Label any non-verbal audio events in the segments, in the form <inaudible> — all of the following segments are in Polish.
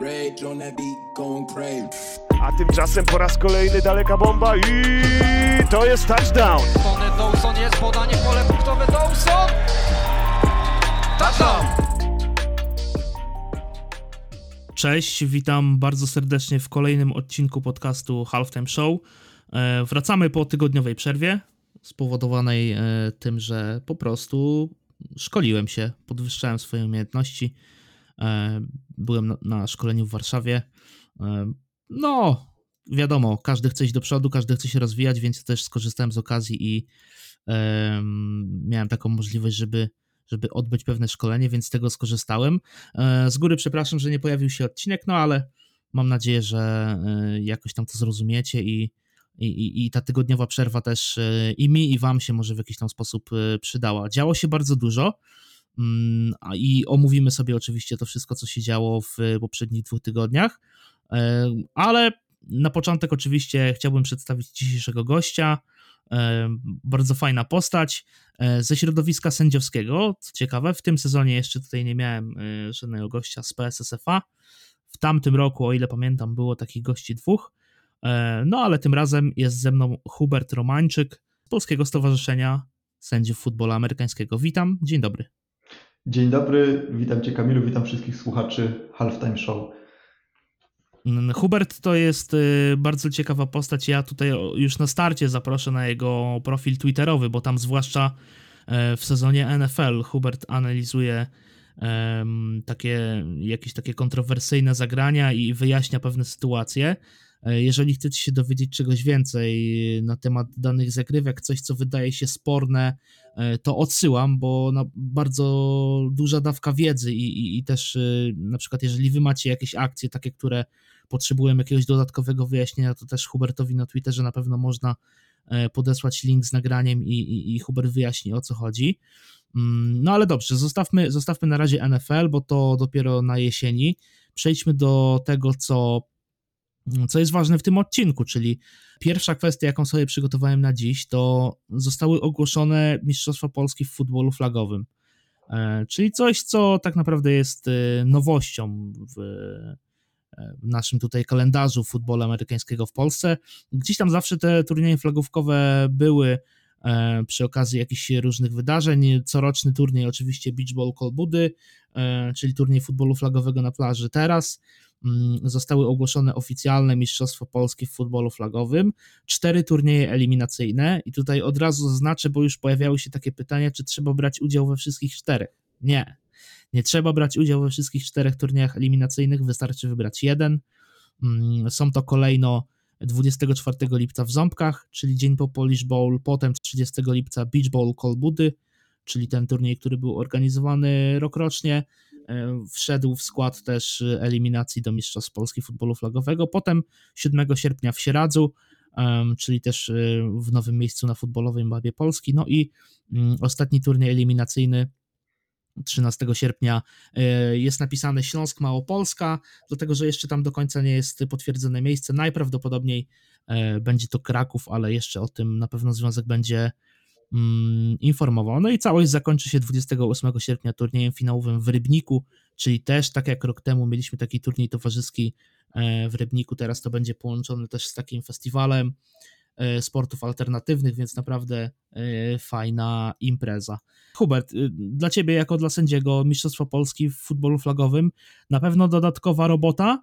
Rage on that beat, going crazy. A tymczasem po raz kolejny daleka bomba i to jest touchdown. Tony Dawson jest podanie w pole punktowe Dawson! Touchdown! Cześć, witam bardzo serdecznie w kolejnym odcinku podcastu Halftime Show. E, wracamy po tygodniowej przerwie, spowodowanej e, tym, że po prostu szkoliłem się, podwyższałem swoje umiejętności. E, byłem na, szkoleniu w Warszawie. E, no, wiadomo, każdy chce iść do przodu, każdy chce się rozwijać, więc też skorzystałem z okazji i miałem taką możliwość, żeby żeby odbyć pewne szkolenie, więc z tego skorzystałem. E, Z góry przepraszam, że nie pojawił się odcinek, no ale mam nadzieję, że jakoś tam to zrozumiecie i, i, i- ta tygodniowa przerwa też i mi, i wam się może w jakiś tam sposób przydała. Działo się bardzo dużo i omówimy sobie oczywiście to wszystko, co się działo w poprzednich dwóch tygodniach, E, ale na początek oczywiście chciałbym przedstawić dzisiejszego gościa. E, Bardzo fajna postać e, ze środowiska sędziowskiego. Co ciekawe, w tym sezonie jeszcze tutaj nie miałem żadnego gościa z PSSFA. W tamtym roku, o ile pamiętam, było takich gości dwóch. No ale tym razem jest ze mną Hubert Romańczyk z Polskiego Stowarzyszenia Sędziów Futbolu Amerykańskiego. Witam, dzień dobry. Dzień dobry, witam Cię Kamilu, witam wszystkich słuchaczy Halftime Show. Mm, Hubert to jest y, bardzo ciekawa postać. Ja tutaj już na starcie zaproszę na jego profil Twitterowy, bo tam zwłaszcza e, w sezonie NFL Hubert analizuje takie jakieś takie kontrowersyjne zagrania i wyjaśnia pewne sytuacje. E, Jeżeli chcecie się dowiedzieć czegoś więcej na temat danych zagrywek, coś co wydaje się sporne, e, to odsyłam, bo bardzo duża dawka wiedzy i, i, i też na przykład jeżeli wy macie jakieś akcje takie, które potrzebują jakiegoś dodatkowego wyjaśnienia, to też Hubertowi na Twitterze na pewno można e, podesłać link z nagraniem i, i, i Hubert wyjaśni o co chodzi. Mm, No ale dobrze, zostawmy, zostawmy na razie NFL, bo to dopiero na jesieni. Przejdźmy do tego, co, co jest ważne w tym odcinku, czyli pierwsza kwestia, jaką sobie przygotowałem na dziś, to zostały ogłoszone Mistrzostwa Polski w futbolu flagowym. E, Czyli coś, co tak naprawdę jest e, nowością w, w naszym tutaj kalendarzu futbolu amerykańskiego w Polsce. Gdzieś tam zawsze te turnieje flagówkowe były e, przy okazji jakichś różnych wydarzeń. Coroczny turniej oczywiście Beach Ball Kolbudy, e, czyli turniej futbolu flagowego na plaży. Teraz zostały ogłoszone oficjalne Mistrzostwa Polskie w futbolu flagowym, cztery turnieje eliminacyjne i tutaj od razu zaznaczę, bo już pojawiały się takie pytania, czy trzeba brać udział we wszystkich czterech. Nie, nie trzeba brać udziału we wszystkich czterech turniejach eliminacyjnych, wystarczy wybrać jeden. Mm, Są to kolejno 24 lipca w Ząbkach, czyli dzień po Polish Bowl, potem 30 lipca Beach Bowl Kolbudy, czyli ten turniej, który był organizowany rokrocznie. E, Wszedł w skład też eliminacji do Mistrzostw Polski Futbolu Flagowego. Potem 7 sierpnia w Sieradzu, czyli też e, w nowym miejscu na futbolowym Babie Polski. No i mm, ostatni turniej eliminacyjny 13 sierpnia e, jest napisane Śląsk Małopolska, dlatego że jeszcze tam do końca nie jest potwierdzone miejsce. Najprawdopodobniej e, będzie to Kraków, ale jeszcze o tym na pewno związek będzie informował. No i całość zakończy się 28 sierpnia turniejem finałowym w Rybniku, czyli też tak jak rok temu mieliśmy taki turniej towarzyski e, w Rybniku, teraz to będzie połączone też z takim festiwalem e, sportów alternatywnych, więc naprawdę e, fajna impreza. Hubert, y, dla ciebie jako dla sędziego Mistrzostwa Polski w futbolu flagowym na pewno dodatkowa robota, mm,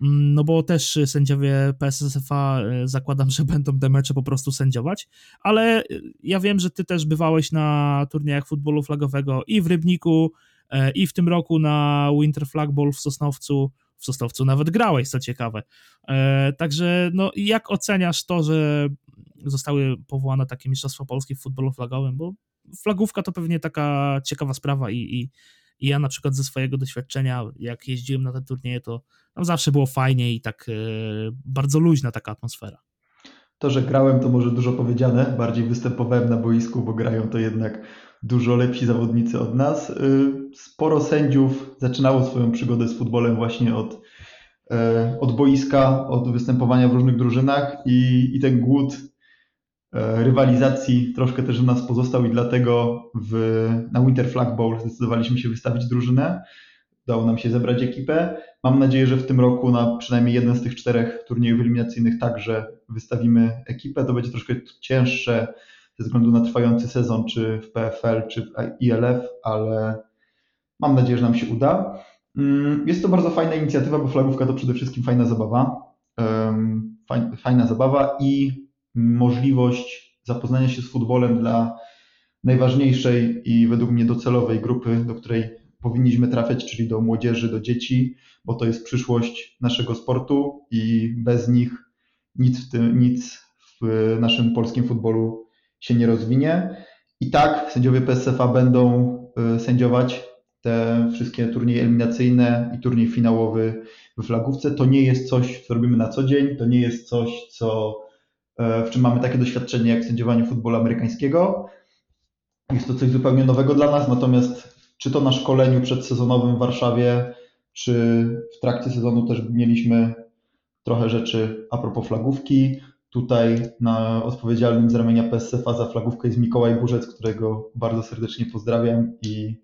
no bo też sędziowie PSSFA y, zakładam, że będą te mecze po prostu sędziować, ale y, ja wiem, że ty też bywałeś na turniejach futbolu flagowego i w Rybniku, e, i w tym roku na Winter Flag Bowl w Sosnowcu, w Sosnowcu nawet grałeś, co ciekawe. E, Także no jak oceniasz to, że zostały powołane takie Mistrzostwa Polskie w futbolu flagowym, bo flagówka to pewnie taka ciekawa sprawa i, i, i ja na przykład ze swojego doświadczenia, jak jeździłem na te turnieje, to tam zawsze było fajnie i tak e, bardzo luźna taka atmosfera. To, że grałem, to może dużo powiedziane. Bardziej występowałem na boisku, bo grają to jednak dużo lepsi zawodnicy od nas. Y, Sporo sędziów zaczynało swoją przygodę z futbolem właśnie od, e, od boiska, od występowania w różnych drużynach i, i ten głód e, rywalizacji troszkę też u nas pozostał i dlatego w, na Winter Flag Bowl zdecydowaliśmy się wystawić drużynę. udało nam się zebrać ekipę. Mam nadzieję, że w tym roku na przynajmniej jeden z tych czterech turniejów eliminacyjnych także wystawimy ekipę. To będzie troszkę cięższe ze względu na trwający sezon, czy w PFL, czy w ILF, ale mam nadzieję, że nam się uda. Mm, jest to bardzo fajna inicjatywa, bo flagówka to przede wszystkim fajna zabawa. Fajna zabawa i możliwość zapoznania się z futbolem dla najważniejszej i według mnie docelowej grupy, do której powinniśmy trafiać, czyli do młodzieży, do dzieci, bo to jest przyszłość naszego sportu i bez nich nic w, tym, nic w naszym polskim futbolu się nie rozwinie. I tak sędziowie PSFA będą y, sędziować te wszystkie turnieje eliminacyjne i turniej finałowy w flagówce. To nie jest coś, co robimy na co dzień, to nie jest coś, co, w czym mamy takie doświadczenie jak sędziowanie futbolu amerykańskiego. Jest to coś zupełnie nowego dla nas, natomiast czy to na szkoleniu przedsezonowym w Warszawie, czy w trakcie sezonu też mieliśmy trochę rzeczy a propos flagówki. Tutaj na odpowiedzialnym z ramienia PSF za flagówkę jest Mikołaj Burzec, którego bardzo serdecznie pozdrawiam i,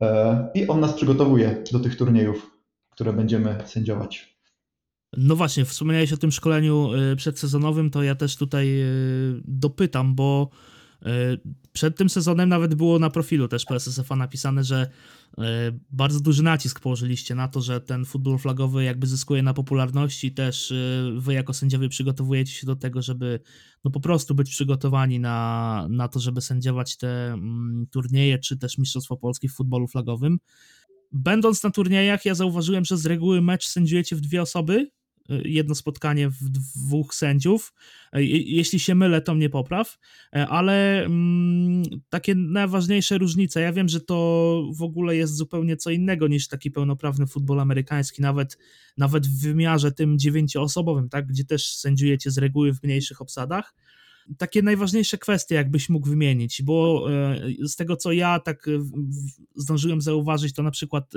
e, i on nas przygotowuje do tych turniejów, które będziemy sędziować. No właśnie, wspomniałeś o tym szkoleniu e, przedsezonowym, to ja też tutaj e, dopytam, bo E, przed tym sezonem nawet było na profilu też PSSF-a napisane, że bardzo duży nacisk położyliście na to, że ten futbol flagowy jakby zyskuje na popularności. Też wy jako sędziowie przygotowujecie się do tego, żeby no po prostu być przygotowani na, na to, żeby sędziować te mm, turnieje, czy też Mistrzostwo Polski w futbolu flagowym. Będąc na turniejach, ja zauważyłem, że z reguły mecz sędziujecie w dwie osoby, jedno spotkanie w dwóch sędziów. E, jeśli się mylę, to mnie popraw, e, ale mm, takie najważniejsze różnice. Ja wiem, że to w ogóle jest zupełnie co innego niż taki pełnoprawny futbol amerykański, nawet, nawet w wymiarze tym dziewięcioosobowym, tak, gdzie też sędziujecie z reguły w mniejszych obsadach takie najważniejsze kwestie, jakbyś mógł wymienić, bo z tego co ja tak zdążyłem zauważyć, to na przykład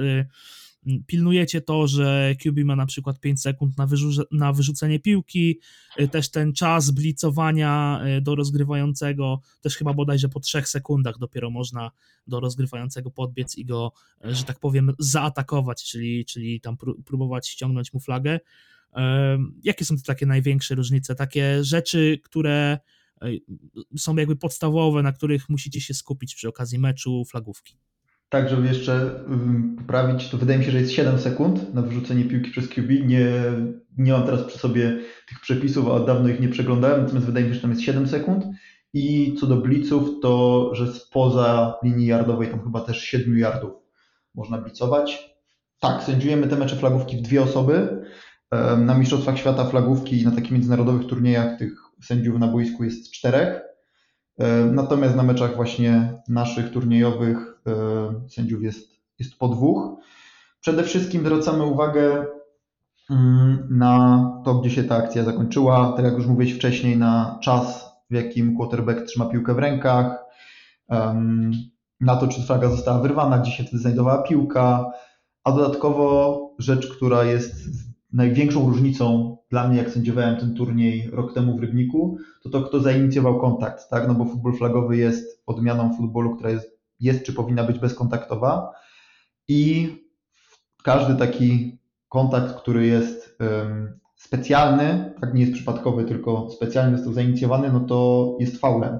pilnujecie to, że QB ma na przykład 5 sekund na, wyrzu na wyrzucenie piłki, y, też ten czas blicowania y, do rozgrywającego, też chyba bodajże po 3 sekundach dopiero można do rozgrywającego podbiec i go, y, że tak powiem, zaatakować, czyli, czyli tam próbować ściągnąć mu flagę. Jakie są te takie największe różnice, takie rzeczy, które są jakby podstawowe, na których musicie się skupić przy okazji meczu, flagówki? Tak, żeby jeszcze poprawić, to wydaje mi się, że jest 7 sekund na wyrzucenie piłki przez QB. Nie, nie mam teraz przy sobie tych przepisów, a od dawno ich nie przeglądałem, natomiast wydaje mi się, że tam jest 7 sekund. I co do bliców, to że spoza linii yardowej tam chyba też 7 yardów można blicować. Tak, sędziujemy te mecze flagówki w dwie osoby. Na Mistrzostwach Świata flagówki i na takich międzynarodowych turniejach tych sędziów na boisku jest czterech. Natomiast na meczach właśnie naszych turniejowych E, sędziów jest, jest po dwóch. Przede wszystkim zwracamy uwagę mm, na to, gdzie się ta akcja zakończyła. Tak jak już mówiłeś wcześniej, na czas, w jakim quarterback trzyma piłkę w rękach, na to, czy flaga została wyrwana, gdzie się wtedy znajdowała piłka, a dodatkowo rzecz, która jest największą różnicą dla mnie, jak sędziowałem ten turniej rok temu w Rybniku, to to, kto zainicjował kontakt, tak? No bo futbol flagowy jest odmianą futbolu, która jest jest czy powinna być bezkontaktowa. I każdy taki kontakt, który jest specjalny, tak? Nie jest przypadkowy, tylko specjalnie został zainicjowany, no to jest faulem.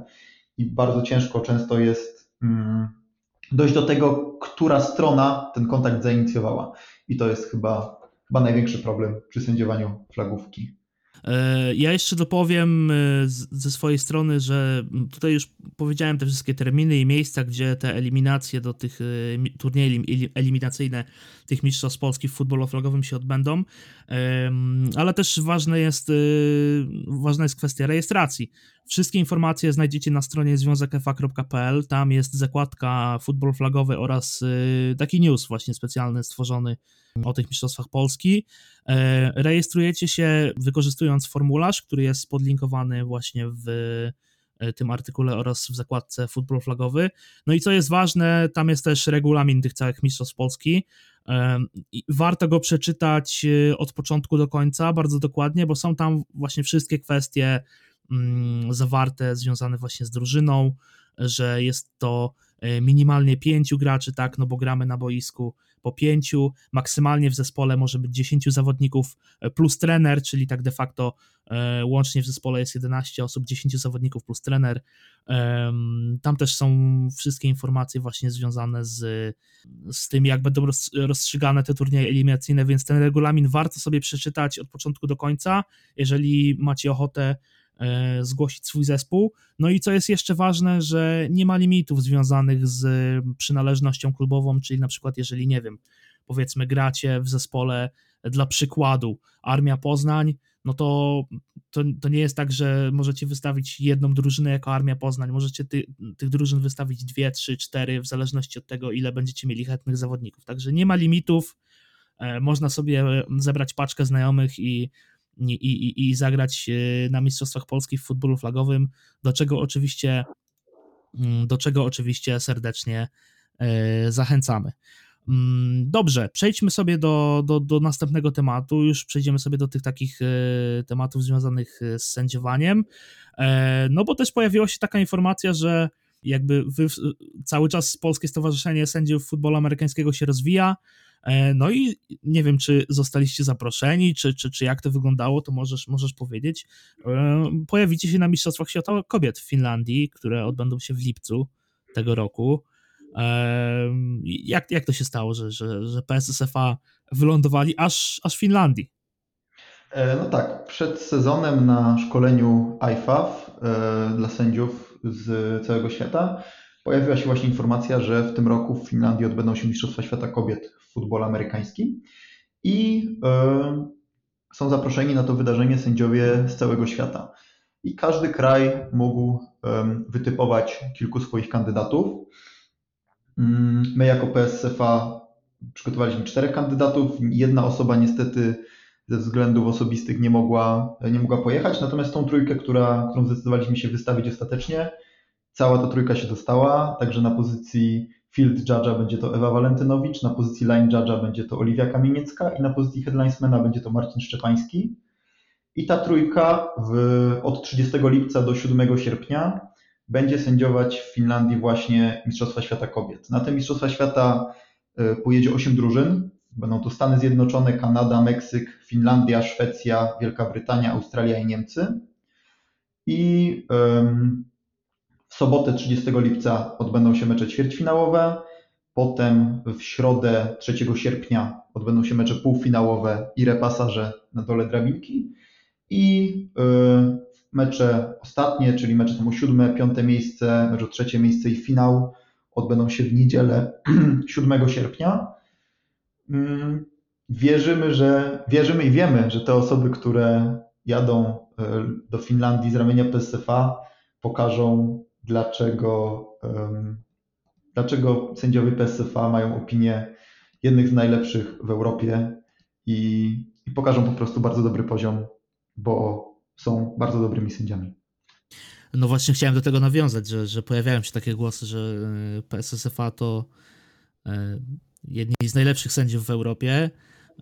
I bardzo ciężko często jest mm, dojść do tego, która strona ten kontakt zainicjowała. I to jest chyba, chyba największy problem przy sędziowaniu flagówki. E, ja jeszcze dopowiem e, ze swojej strony, że tutaj już powiedziałem te wszystkie terminy i miejsca, gdzie te eliminacje do tych e, turniejów eliminacyjne tych mistrzostw Polski w futbolu flagowym się odbędą, ale też ważne jest, ważna jest kwestia rejestracji. Wszystkie informacje znajdziecie na stronie związekfa.pl, tam jest zakładka futbol flagowy oraz taki news właśnie specjalny stworzony o tych mistrzostwach Polski. E, rejestrujecie się wykorzystując formularz, który jest podlinkowany właśnie w e, tym artykule oraz w zakładce futbol flagowy. No i co jest ważne, tam jest też regulamin tych całych mistrzostw Polski. E, warto go przeczytać od początku do końca bardzo dokładnie, bo są tam właśnie wszystkie kwestie zawarte związane właśnie z drużyną, że jest to e, minimalnie pięciu graczy, tak, no bo gramy na boisku po pięciu, maksymalnie w zespole może być 10 zawodników e, plus trener, czyli tak de facto e, łącznie w zespole jest 11 osób, 10 zawodników plus trener. Tam też są wszystkie informacje właśnie związane z, z tym, jak będą rozstrzygane te turnieje eliminacyjne, więc ten regulamin warto sobie przeczytać od początku do końca, jeżeli macie ochotę zgłosić swój zespół. No i co jest jeszcze ważne, że nie ma limitów związanych z przynależnością klubową, czyli na przykład jeżeli, nie wiem, powiedzmy gracie w zespole dla przykładu Armia Poznań, no to, to, to nie jest tak, że możecie wystawić jedną drużynę jako Armia Poznań, możecie ty, tych drużyn wystawić dwie, trzy, cztery, w zależności od tego, ile będziecie mieli chętnych zawodników. Także nie ma limitów, e, można sobie zebrać paczkę znajomych i i, i, i zagrać e, na Mistrzostwach Polski w futbolu flagowym, do czego oczywiście, mm, do czego oczywiście serdecznie e, zachęcamy. Mm, dobrze, przejdźmy sobie do, do, do następnego tematu. Już przejdziemy sobie do tych takich e, tematów związanych z sędziowaniem. No bo też pojawiła się taka informacja, że jakby wy, cały czas Polskie Stowarzyszenie Sędziów Futbolu Amerykańskiego się rozwija. E, no i nie wiem, czy zostaliście zaproszeni, czy, czy, czy jak to wyglądało, to możesz, możesz powiedzieć. E, pojawicie się na Mistrzostwach Świata Kobiet w Finlandii, które odbędą się w lipcu tego roku. E, jak, jak to się stało, że, że, że PSSFA wylądowali aż, aż w Finlandii? No tak, przed sezonem na szkoleniu IFAF dla sędziów z całego świata pojawiła się właśnie informacja, że w tym roku w Finlandii odbędą się Mistrzostwa Świata Kobiet w futbolu amerykańskim i y, są zaproszeni na to wydarzenie sędziowie z całego świata. I każdy kraj mógł y, wytypować kilku swoich kandydatów. Y, my jako PSFA przygotowaliśmy czterech kandydatów. Jedna osoba niestety ze względów osobistych nie mogła, nie mogła pojechać, natomiast tą trójkę, która, którą zdecydowaliśmy się wystawić ostatecznie, Cała ta trójka się dostała, także na pozycji field judge'a będzie to Ewa Walentynowicz, na pozycji line judge'a będzie to Oliwia Kamieniecka i na pozycji headlinesmana będzie to Marcin Szczepański. I ta trójka w, od 30 lipca do 7 sierpnia będzie sędziować w Finlandii właśnie Mistrzostwa Świata Kobiet. Na te Mistrzostwa Świata y, pojedzie 8 drużyn. Będą to Stany Zjednoczone, Kanada, Meksyk, Finlandia, Szwecja, Wielka Brytania, Australia i Niemcy. I sobotę 30 lipca odbędą się mecze ćwierćfinałowe, potem w środę 3 sierpnia odbędą się mecze półfinałowe i repasaże na dole drabinki i y, mecze ostatnie, czyli mecze tam o siódme, piąte miejsce, mecz o trzecie miejsce i finał odbędą się w niedzielę <clears throat> 7 sierpnia. Mm, wierzymy, że wierzymy i wiemy, że te osoby, które jadą y, do Finlandii z ramienia PSFA pokażą dlaczego, dlaczego sędziowie PSFA mają opinię jednych z najlepszych w Europie i, i pokażą po prostu bardzo dobry poziom, bo są bardzo dobrymi sędziami. No właśnie chciałem do tego nawiązać, że, że pojawiają się takie głosy, że e, PSSFA to e, jedni z najlepszych sędziów w Europie.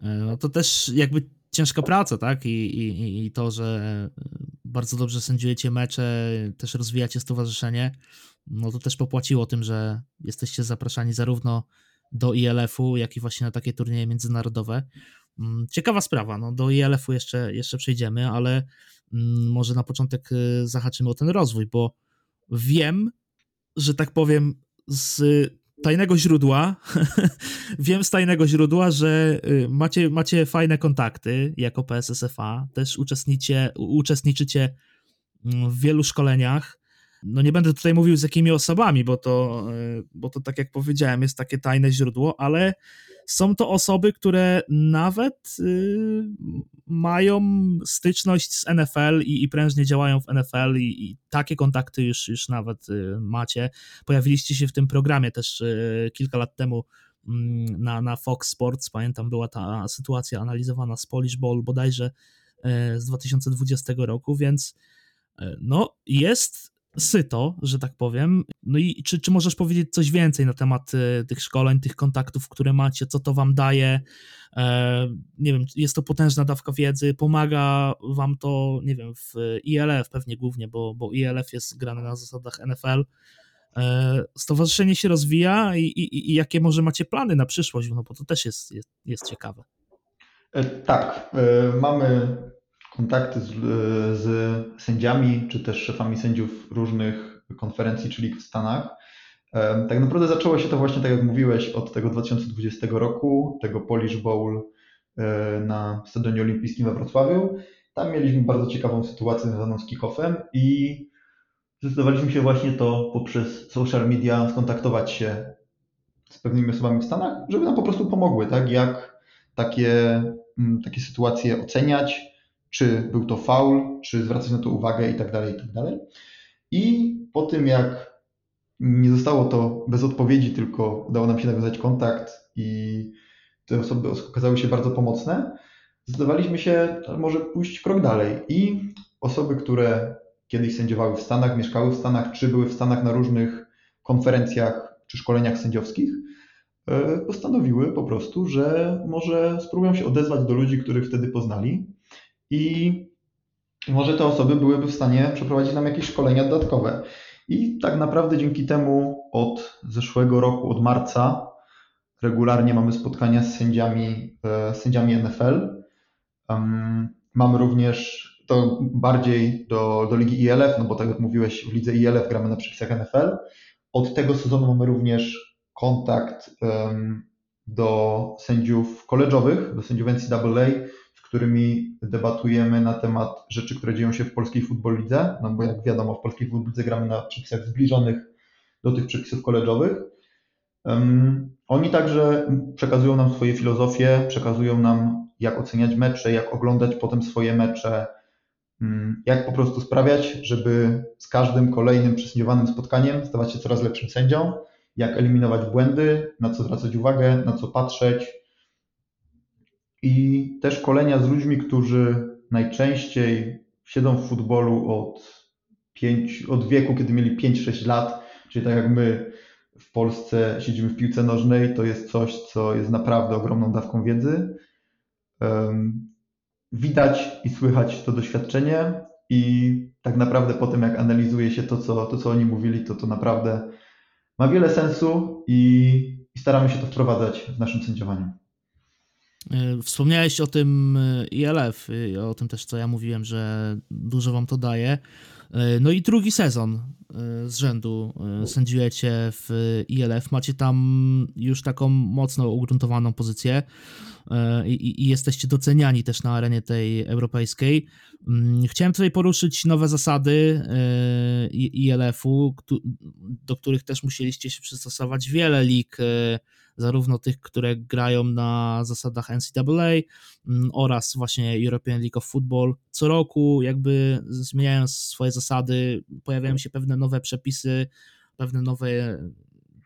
E, no to też jakby ciężka praca, tak? I, i, I to, że bardzo dobrze sędziujecie mecze, też rozwijacie stowarzyszenie, no to też popłaciło tym, że jesteście zapraszani zarówno do ILF-u, jak i właśnie na takie turnieje międzynarodowe. Mm, ciekawa sprawa, no do ILF-u jeszcze, jeszcze przejdziemy, ale mm, może na początek y, zahaczymy o ten rozwój, bo wiem, że tak powiem, z tajnego źródła, <laughs> wiem z tajnego źródła, że y, macie, macie fajne kontakty jako PSSFA, też uczestniczycie mm, w wielu szkoleniach. No nie będę tutaj mówił z jakimi osobami, bo to, y, bo to tak jak powiedziałem, jest takie tajne źródło, ale są to osoby, które nawet y, mają styczność z NFL i, i prężnie działają w NFL i, i, takie kontakty już, już nawet y, macie. Pojawiliście się w tym programie też y, kilka lat temu mm, na, na Fox Sports, pamiętam była ta sytuacja analizowana z Polish Ball bodajże z 2020 roku, więc no jest syto, że tak powiem. No i czy, czy możesz powiedzieć coś więcej na temat y, tych szkoleń, tych kontaktów, które macie, co to wam daje? E, nie wiem, jest to potężna dawka wiedzy, pomaga wam to, nie wiem, w ILF pewnie głównie, bo, bo ILF jest grany na zasadach NFL. E, stowarzyszenie się rozwija i, i, i, jakie może macie plany na przyszłość, no bo to też jest, jest, jest ciekawe. E, tak, e, mamy kontakty z, z, sędziami, czy też szefami sędziów różnych konferencji czy lig w Stanach. Tak naprawdę zaczęło się to właśnie, tak jak mówiłeś, od tego 2020 roku, tego Polish Bowl na Stadionie Olimpijskim we Wrocławiu. Tam mieliśmy bardzo ciekawą sytuację związaną z kickoffem i zdecydowaliśmy się właśnie to poprzez social media skontaktować się z pewnymi osobami w Stanach, żeby nam po prostu pomogły, tak? Jak takie, mm, takie sytuacje oceniać, czy był to faul, czy zwracać na to uwagę i tak dalej, i tak dalej. I po tym, jak nie zostało to bez odpowiedzi, tylko udało nam się nawiązać kontakt i te osoby okazały się bardzo pomocne, zdecydowaliśmy się może pójść krok dalej i osoby, które kiedyś sędziowały w Stanach, mieszkały w Stanach, czy były w Stanach na różnych konferencjach czy szkoleniach sędziowskich, e, postanowiły po prostu, że może spróbują się odezwać do ludzi, których wtedy poznali i może te osoby byłyby w stanie przeprowadzić nam jakieś szkolenia dodatkowe. I tak naprawdę dzięki temu od zeszłego roku, od marca, regularnie mamy spotkania z sędziami, e, z sędziami NFL. Mamy również to bardziej do, do ligi ILF, no bo tak jak mówiłeś, w lidze ILF gramy na przepisach NFL. Od tego sezonu mamy również kontakt do sędziów koleżowych, do sędziów NCAA, którymi debatujemy na temat rzeczy, które dzieją się w polskiej futbol lidze, no bo jak wiadomo, w polskiej futbol lidze gramy na przepisach zbliżonych do tych przepisów koleżowych. Um, oni także przekazują nam swoje filozofie, przekazują nam, jak oceniać mecze, jak oglądać potem swoje mecze, Mm, jak po prostu sprawiać, żeby z każdym kolejnym przesędziowanym spotkaniem stawać się coraz lepszym sędzią, jak eliminować błędy, na co zwracać uwagę, na co patrzeć. I też szkolenia z ludźmi, którzy najczęściej siedzą w futbolu od, od wieku, kiedy mieli 5-6 lat, czyli tak jak my w Polsce siedzimy w piłce nożnej, to jest coś, co jest naprawdę ogromną dawką wiedzy widać i słychać to doświadczenie i tak naprawdę po tym, jak analizuje się to, co, to, co oni mówili, to to naprawdę ma wiele sensu i, i staramy się to wprowadzać w naszym sędziowaniu. E, wspomniałeś o tym e, ILF, o tym też, co ja mówiłem, że dużo wam to daje. E, no i drugi sezon z rzędu sędziujecie w ILF. Macie tam już taką mocno ugruntowaną pozycję. I, i jesteście doceniani też na arenie tej europejskiej. Mm, chciałem tutaj poruszyć nowe zasady ILF-u, do których też musieliście się przystosować. Wiele lig, zarówno tych, które grają na zasadach NCAA mm, oraz właśnie European League of Football. Co roku, jakby zmieniając swoje zasady, pojawiają się pewne nowe przepisy, pewne nowe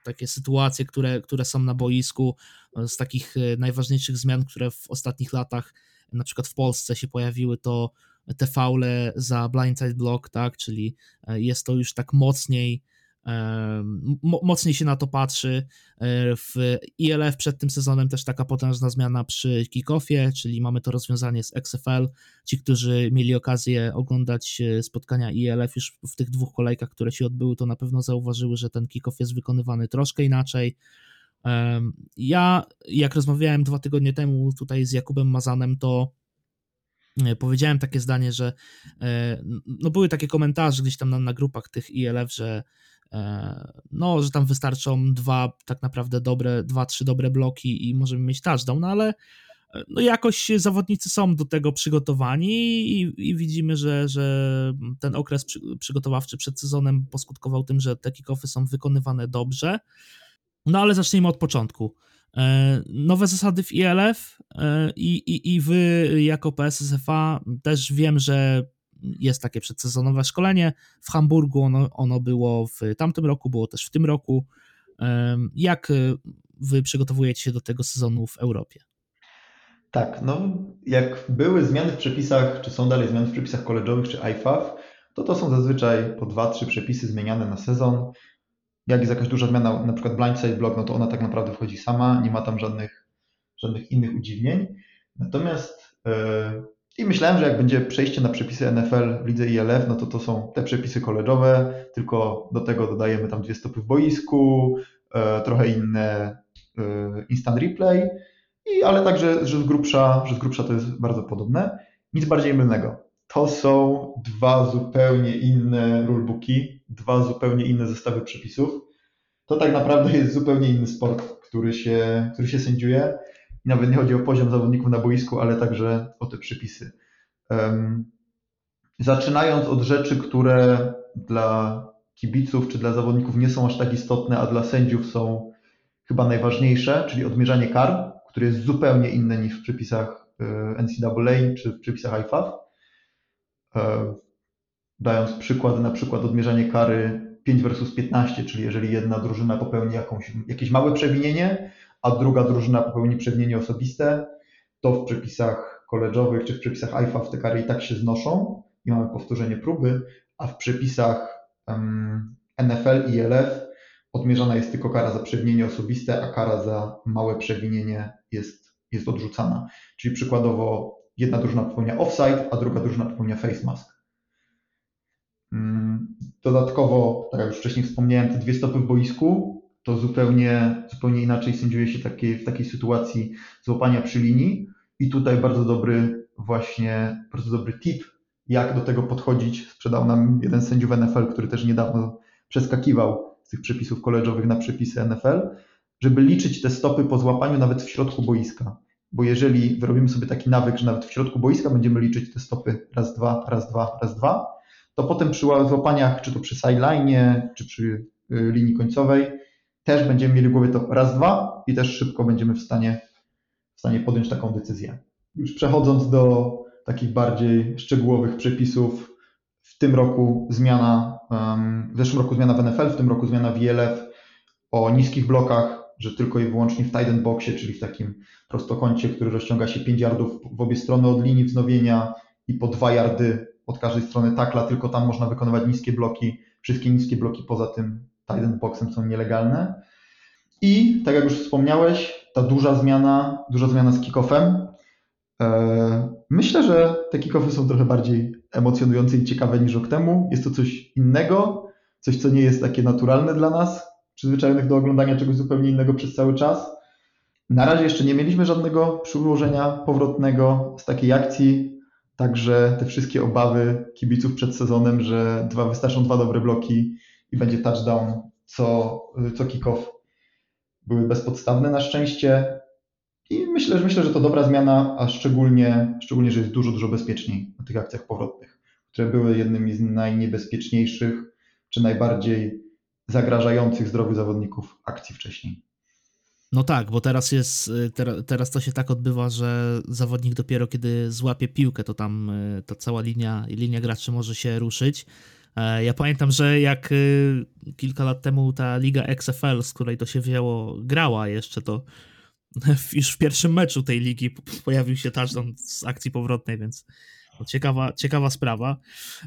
takie sytuacje, które, które są na boisku, e, z takich e, najważniejszych zmian, które w ostatnich latach, na przykład w Polsce się pojawiły, to te faule za blindside block, tak, czyli e, jest to już tak mocniej mocniej się na to patrzy. E, w ILF przed tym sezonem też taka potężna zmiana przy kickoffie, czyli mamy to rozwiązanie z XFL. Ci, którzy mieli okazję oglądać e, spotkania ILF już w tych dwóch kolejkach, które się odbyły, to na pewno zauważyły, że ten kickoff jest wykonywany troszkę inaczej. Ja, jak rozmawiałem dwa tygodnie temu tutaj z Jakubem Mazanem, to e, powiedziałem takie zdanie, że no były takie komentarze gdzieś tam na, na grupach tych ILF, że no, że tam wystarczą dwa tak naprawdę dobre, dwa, trzy dobre bloki i możemy mieć touchdown, no ale e, no jakoś zawodnicy są do tego przygotowani i, i widzimy, że, że ten okres przy, przygotowawczy przed sezonem poskutkował tym, że te kickoffy są wykonywane dobrze. No ale zacznijmy od początku. E, nowe zasady w ILF i, i, i wy jako PSSFA też wiem, że jest takie przedsezonowe szkolenie. W Hamburgu ono, ono było w tamtym roku, było też w tym roku. Jak y, wy przygotowujecie się do tego sezonu w Europie? Tak, no jak były zmiany w przepisach, czy są dalej zmiany w przepisach koleżowych, czy IFAF, to to są zazwyczaj po dwa, trzy przepisy zmieniane na sezon. Jak jest jakaś duża zmiana, na przykład blindside block, no to ona tak naprawdę wchodzi sama, nie ma tam żadnych, żadnych innych udziwnień. Natomiast yy, I myślałem, że jak będzie przejście na przepisy NFL w lidze ILF, no to to są te przepisy koleżowe, tylko do tego dodajemy tam dwie stopy w boisku, e, trochę inne e, instant replay, i, ale także, że z, grubsza, że z grubsza to jest bardzo podobne. Nic bardziej mylnego. To są dwa zupełnie inne rulebooki, dwa zupełnie inne zestawy przepisów. To tak naprawdę jest zupełnie inny sport, który się, który się sędziuje. I nawet nie chodzi o poziom zawodników na boisku, ale także o te przepisy. Zaczynając od rzeczy, które dla kibiców czy dla zawodników nie są aż tak istotne, a dla sędziów są chyba najważniejsze, czyli odmierzanie kar, które jest zupełnie inne niż w przepisach e, NCAA czy w przepisach IFAF. E, dając przykład, na przykład odmierzanie kary 5 versus 15, czyli jeżeli jedna drużyna popełni jakąś, jakieś małe przewinienie, a druga drużyna popełni przewinienie osobiste, to w przepisach koleżowych czy w przepisach IFAF te kary i tak się znoszą i mamy powtórzenie próby, a w przepisach um, NFL i LF odmierzana jest tylko kara za przewinienie osobiste, a kara za małe przewinienie jest, jest odrzucana. Czyli przykładowo jedna drużyna popełnia offside, a druga drużyna popełnia face mask. Mm, dodatkowo, tak jak już wcześniej wspomniałem, te dwie stopy w boisku to zupełnie, zupełnie inaczej sędziuje się takie, w takiej sytuacji złapania przy linii. I tutaj bardzo dobry właśnie, bardzo dobry tip, jak do tego podchodzić. Sprzedał nam jeden sędziów NFL, który też niedawno przeskakiwał z tych przepisów koleżowych na przepisy NFL, żeby liczyć te stopy po złapaniu nawet w środku boiska. Bo jeżeli wyrobimy sobie taki nawyk, że nawet w środku boiska będziemy liczyć te stopy raz, dwa, raz, dwa, raz, dwa, to potem przy złapaniach, czy to przy sideline, czy przy y, linii końcowej, też będziemy mieli w głowie to raz, dwa i też szybko będziemy w stanie, w stanie podjąć taką decyzję. Już przechodząc do takich bardziej szczegółowych przepisów, w tym roku zmiana, w zeszłym roku zmiana w NFL, w tym roku zmiana w ILF o niskich blokach, że tylko i wyłącznie w tight boxie, czyli w takim prostokącie, który rozciąga się 5 yardów w obie strony od linii wznowienia i po 2 yardy od każdej strony takla, tylko tam można wykonywać niskie bloki. Wszystkie niskie bloki poza tym tight end boxem są nielegalne. I tak jak już wspomniałeś, ta duża zmiana, duża zmiana z kickoffem. E, myślę, że te kickoffy są trochę bardziej emocjonujące i ciekawe niż rok temu. Jest to coś innego, coś, co nie jest takie naturalne dla nas, przyzwyczajonych do oglądania czegoś zupełnie innego przez cały czas. Na razie jeszcze nie mieliśmy żadnego przyłożenia powrotnego z takiej akcji, także te wszystkie obawy kibiców przed sezonem, że dwa, wystarczą dwa dobre bloki i będzie touchdown co, co kick-off, były bezpodstawne na szczęście. I myślę, że myślę, że to dobra zmiana, a szczególnie, szczególnie, że jest dużo, dużo bezpieczniej na tych akcjach powrotnych, które były jednymi z najniebezpieczniejszych, czy najbardziej zagrażających zdrowiu zawodników akcji wcześniej. No tak, bo teraz jest, teraz to się tak odbywa, że zawodnik dopiero kiedy złapie piłkę, to tam y, ta cała linia, linia graczy może się ruszyć. E, ja pamiętam, że jak y, kilka lat temu ta liga XFL, z której to się wzięło, grała jeszcze, to <laughs> już w pierwszym meczu tej ligi pojawił się touchdown z akcji powrotnej, więc ciekawa, ciekawa sprawa.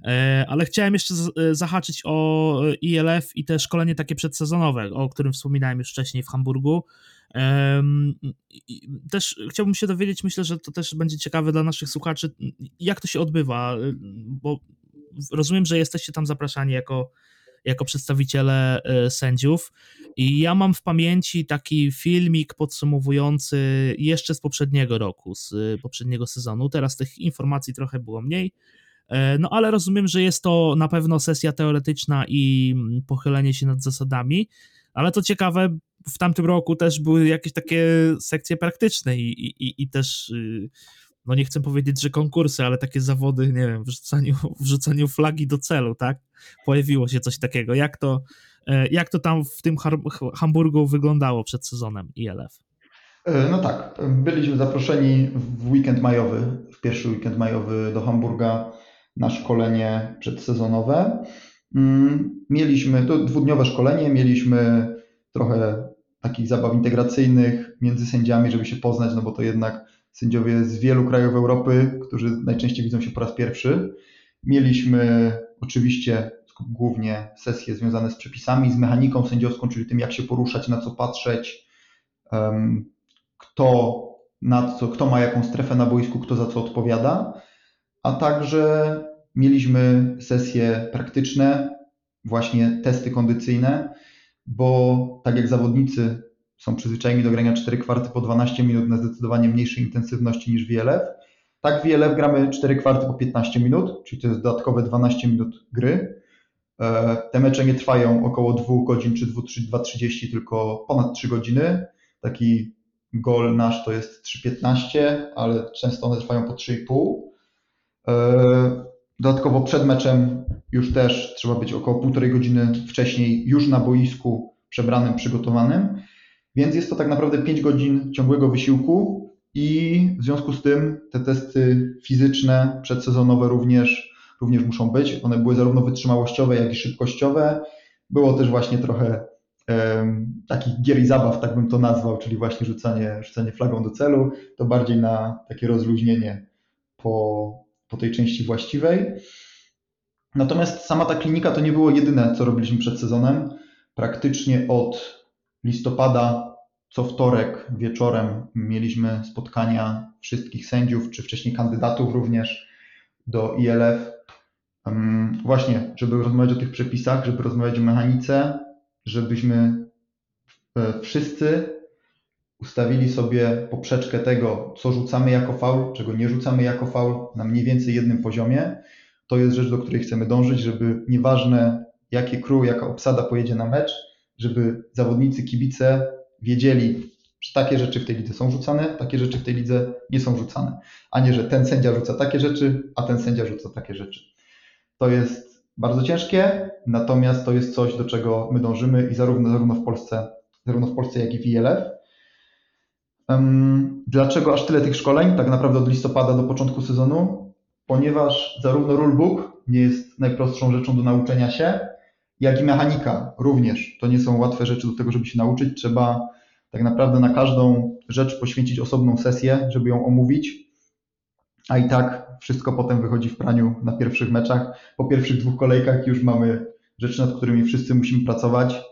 E, ale chciałem jeszcze e, zahaczyć o ILF i te szkolenie takie przedsezonowe, o którym wspominałem już wcześniej w Hamburgu. Też chciałbym się dowiedzieć, myślę, że to też będzie ciekawe dla naszych słuchaczy, jak to się odbywa, bo rozumiem, że jesteście tam zapraszani jako jako przedstawiciele e, sędziów. I ja mam w pamięci taki filmik podsumowujący jeszcze z poprzedniego roku, z e, poprzedniego sezonu. Teraz tych informacji trochę było mniej. E, no ale rozumiem, że jest to na pewno sesja teoretyczna i mm, pochylenie się nad zasadami, ale to ciekawe, w tamtym roku też były jakieś takie sekcje praktyczne i, i, i też y, no nie chcę powiedzieć, że konkursy, ale takie zawody, nie wiem, w rzucaniu, w rzucaniu flagi do celu, tak? Pojawiło się coś takiego. Jak to, e, jak to tam w tym Hamburgu wyglądało przed sezonem ILF? E, no tak, byliśmy zaproszeni w weekend majowy, w pierwszy weekend majowy do Hamburga na szkolenie przedsezonowe. Mm, mieliśmy to dwudniowe szkolenie, mieliśmy trochę takich zabaw integracyjnych między sędziami, żeby się poznać, no bo to jednak sędziowie z wielu krajów Europy, którzy najczęściej widzą się po raz pierwszy. Mieliśmy oczywiście głównie sesje związane z przepisami, z mechaniką sędziowską, czyli tym, jak się poruszać, na co patrzeć, kto, na co, kto ma jaką strefę na boisku, kto za co odpowiada. a także mieliśmy sesje praktyczne, właśnie testy kondycyjne, bo tak jak zawodnicy są przyzwyczajeni do grania 4 kwarty po 12 minut na zdecydowanie mniejszej intensywności niż WLF, tak w WLF gramy 4 kwarty po 15 minut, czyli to jest dodatkowe 12 minut gry. E, te mecze nie trwają około 2 godzin czy 2.30, tylko ponad 3 godziny. Taki gol nasz to jest 3.15, ale często one trwają po 3,5. E, dodatkowo przed meczem już też trzeba być około półtorej godziny wcześniej już na boisku przebranym, przygotowanym. Więc jest to tak naprawdę 5 godzin ciągłego wysiłku i w związku z tym te testy fizyczne, przedsezonowe również, również muszą być. One były zarówno wytrzymałościowe, jak i szybkościowe. Było też właśnie trochę um, takich gier i zabaw, tak bym to nazwał, czyli właśnie rzucanie, rzucanie flagą do celu. To bardziej na takie rozluźnienie po, po tej części właściwej. Natomiast sama ta klinika to nie było jedyne, co robiliśmy przed sezonem. Praktycznie od listopada co wtorek wieczorem mieliśmy spotkania wszystkich sędziów, czy wcześniej kandydatów również do ILF. Właśnie, żeby rozmawiać o tych przepisach, żeby rozmawiać o mechanice, żebyśmy e, wszyscy ustawili sobie poprzeczkę tego, co rzucamy jako faul, czego nie rzucamy jako faul, na mniej więcej jednym poziomie. To jest rzecz, do której chcemy dążyć, żeby nieważne jakie crew, jaka obsada pojedzie na mecz, żeby zawodnicy, kibice wiedzieli, że takie rzeczy w tej lidze są rzucane, takie rzeczy w tej lidze nie są rzucane, a nie, że ten sędzia rzuca takie rzeczy, a ten sędzia rzuca takie rzeczy. To jest bardzo ciężkie, natomiast to jest coś, do czego my dążymy i zarówno, zarówno w Polsce, zarówno w Polsce, jak i w ILF. Dlaczego aż tyle tych szkoleń? Tak naprawdę od listopada do początku sezonu, ponieważ zarówno rulebook nie jest najprostszą rzeczą do nauczenia się, jak i mechanika również. To nie są łatwe rzeczy do tego, żeby się nauczyć. Trzeba tak naprawdę na każdą rzecz poświęcić osobną sesję, żeby ją omówić, a i tak wszystko potem wychodzi w praniu na pierwszych meczach. Po pierwszych dwóch kolejkach już mamy rzeczy, nad którymi wszyscy musimy pracować.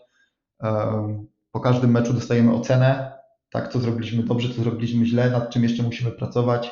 Po każdym meczu dostajemy ocenę, tak, co zrobiliśmy dobrze, co zrobiliśmy źle, nad czym jeszcze musimy pracować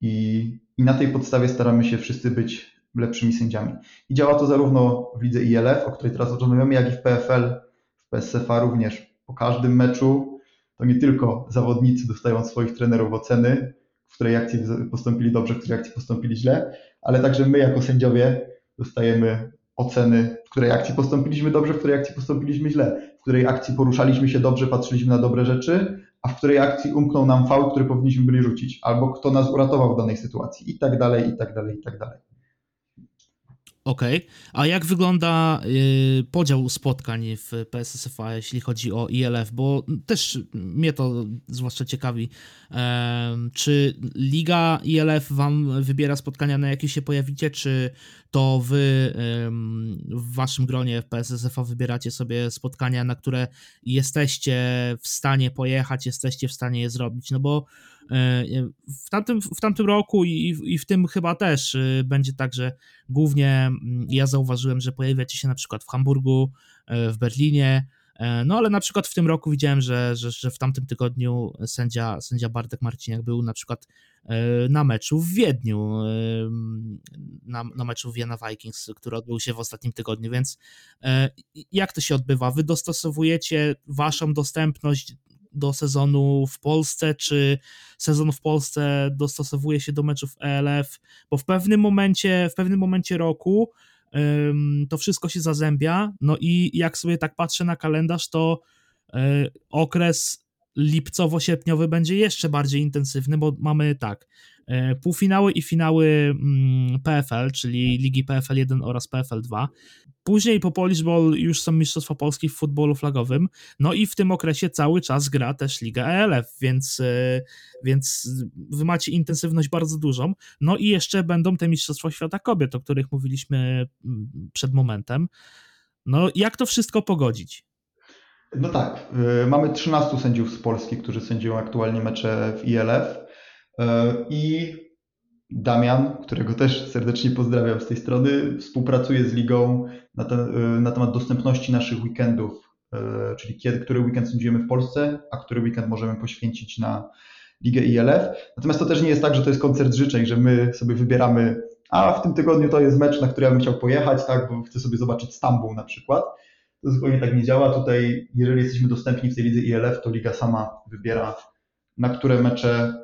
i, i na tej podstawie staramy się wszyscy być lepszymi sędziami. I działa to zarówno w lidze ILF, o której teraz rozmawiamy, jak i w PFL, w PSFA również. Po każdym meczu to nie tylko zawodnicy dostają od swoich trenerów oceny, w której akcji postąpili dobrze, w której akcji postąpili źle, ale także my jako sędziowie dostajemy oceny, w której akcji postąpiliśmy dobrze, w której akcji postąpiliśmy źle, w której akcji poruszaliśmy się dobrze, patrzyliśmy na dobre rzeczy, a w której akcji umknął nam faul, który powinniśmy byli rzucić, albo kto nas uratował w danej sytuacji i tak dalej, i tak dalej, i tak dalej. Okej, okay. a jak wygląda y, podział spotkań w PSSFA, jeśli chodzi o ILF? Bo też mnie to zwłaszcza ciekawi. czy Liga ILF wam wybiera spotkania, na jakie się pojawicie, czy to wy w waszym gronie w PSSFA wybieracie sobie spotkania, na które jesteście w stanie pojechać, jesteście w stanie je zrobić? No bo E, w tamtym, w tamtym roku i, i w tym chyba też e, będzie tak, że głównie mm, ja zauważyłem, że pojawiacie się na przykład w Hamburgu, e, w Berlinie, no ale na przykład w tym roku widziałem, że, że, że w tamtym tygodniu sędzia, sędzia Bartek Marciniak był na przykład na meczu w Wiedniu, na, na meczu Vienna Vikings, który odbył się w ostatnim tygodniu, więc jak to się odbywa? Wy dostosowujecie waszą dostępność do sezonu w Polsce, czy sezon w Polsce dostosowuje się do meczów ELF, bo w pewnym momencie, w pewnym momencie roku to wszystko się zazębia, no i jak sobie tak patrzę na kalendarz, to e, okres lipcowo-sierpniowy będzie jeszcze bardziej intensywny, bo mamy tak, półfinały i finały mm, PFL, czyli ligi PFL 1 oraz PFL 2. Później po Polish Ball już są Mistrzostwa Polski w futbolu flagowym, no i w tym okresie cały czas gra też Liga ELF, więc, e, więc wy macie intensywność bardzo dużą. No i jeszcze będą te Mistrzostwa Świata Kobiet, o których mówiliśmy mm, przed momentem. No jak to wszystko pogodzić? No tak, y, mamy 13 sędziów z Polski, którzy sędziują aktualnie mecze w ILF y, i Damian, którego też serdecznie pozdrawiam z tej strony, współpracuje z ligą na, te, y, na temat dostępności naszych weekendów, czyli kiedy, który weekend sędziujemy w Polsce, a który weekend możemy poświęcić na, Ligę ILF. Natomiast to też nie jest tak, że to jest koncert życzeń, że my sobie wybieramy, a w tym tygodniu to jest mecz, na który ja bym chciał pojechać, tak, bo chcę sobie zobaczyć Stambuł na przykład. To zupełnie tak nie działa. Tutaj, jeżeli jesteśmy dostępni w tej lidze ILF, to liga sama wybiera, na które mecze,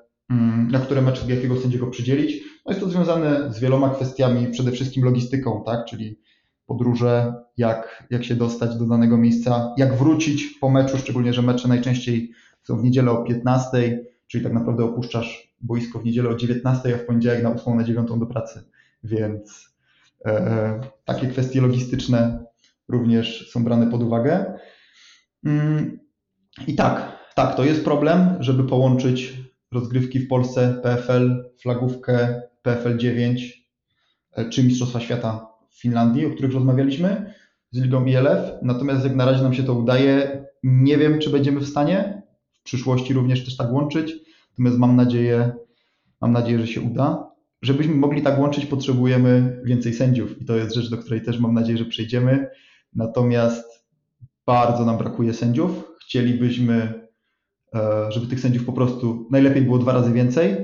na które mecze jakiego sędziego przydzielić. No jest to związane z wieloma kwestiami, przede wszystkim logistyką, tak, czyli podróże, jak, jak się dostać do danego miejsca, jak wrócić po meczu, szczególnie, że mecze najczęściej są w niedzielę o 15, czyli tak naprawdę opuszczasz boisko w niedzielę o 19, a w poniedziałek na 8 na 9 do pracy, więc e, takie kwestie logistyczne również są brane pod uwagę. Mm, I tak, tak, to jest problem, żeby połączyć rozgrywki w Polsce PFL, flagówkę PFL 9 e, czy Mistrzostwa Świata w Finlandii, o których rozmawialiśmy, z Ligą ILF. Natomiast jak na razie nam się to udaje, nie wiem, czy będziemy w stanie w przyszłości również też tak łączyć. Natomiast mam nadzieję, mam nadzieję, że się uda. Żebyśmy mogli tak łączyć, potrzebujemy więcej sędziów i to jest rzecz, do której też mam nadzieję, że przejdziemy. Natomiast bardzo nam brakuje sędziów. Chcielibyśmy, żeby tych sędziów po prostu najlepiej było dwa razy więcej.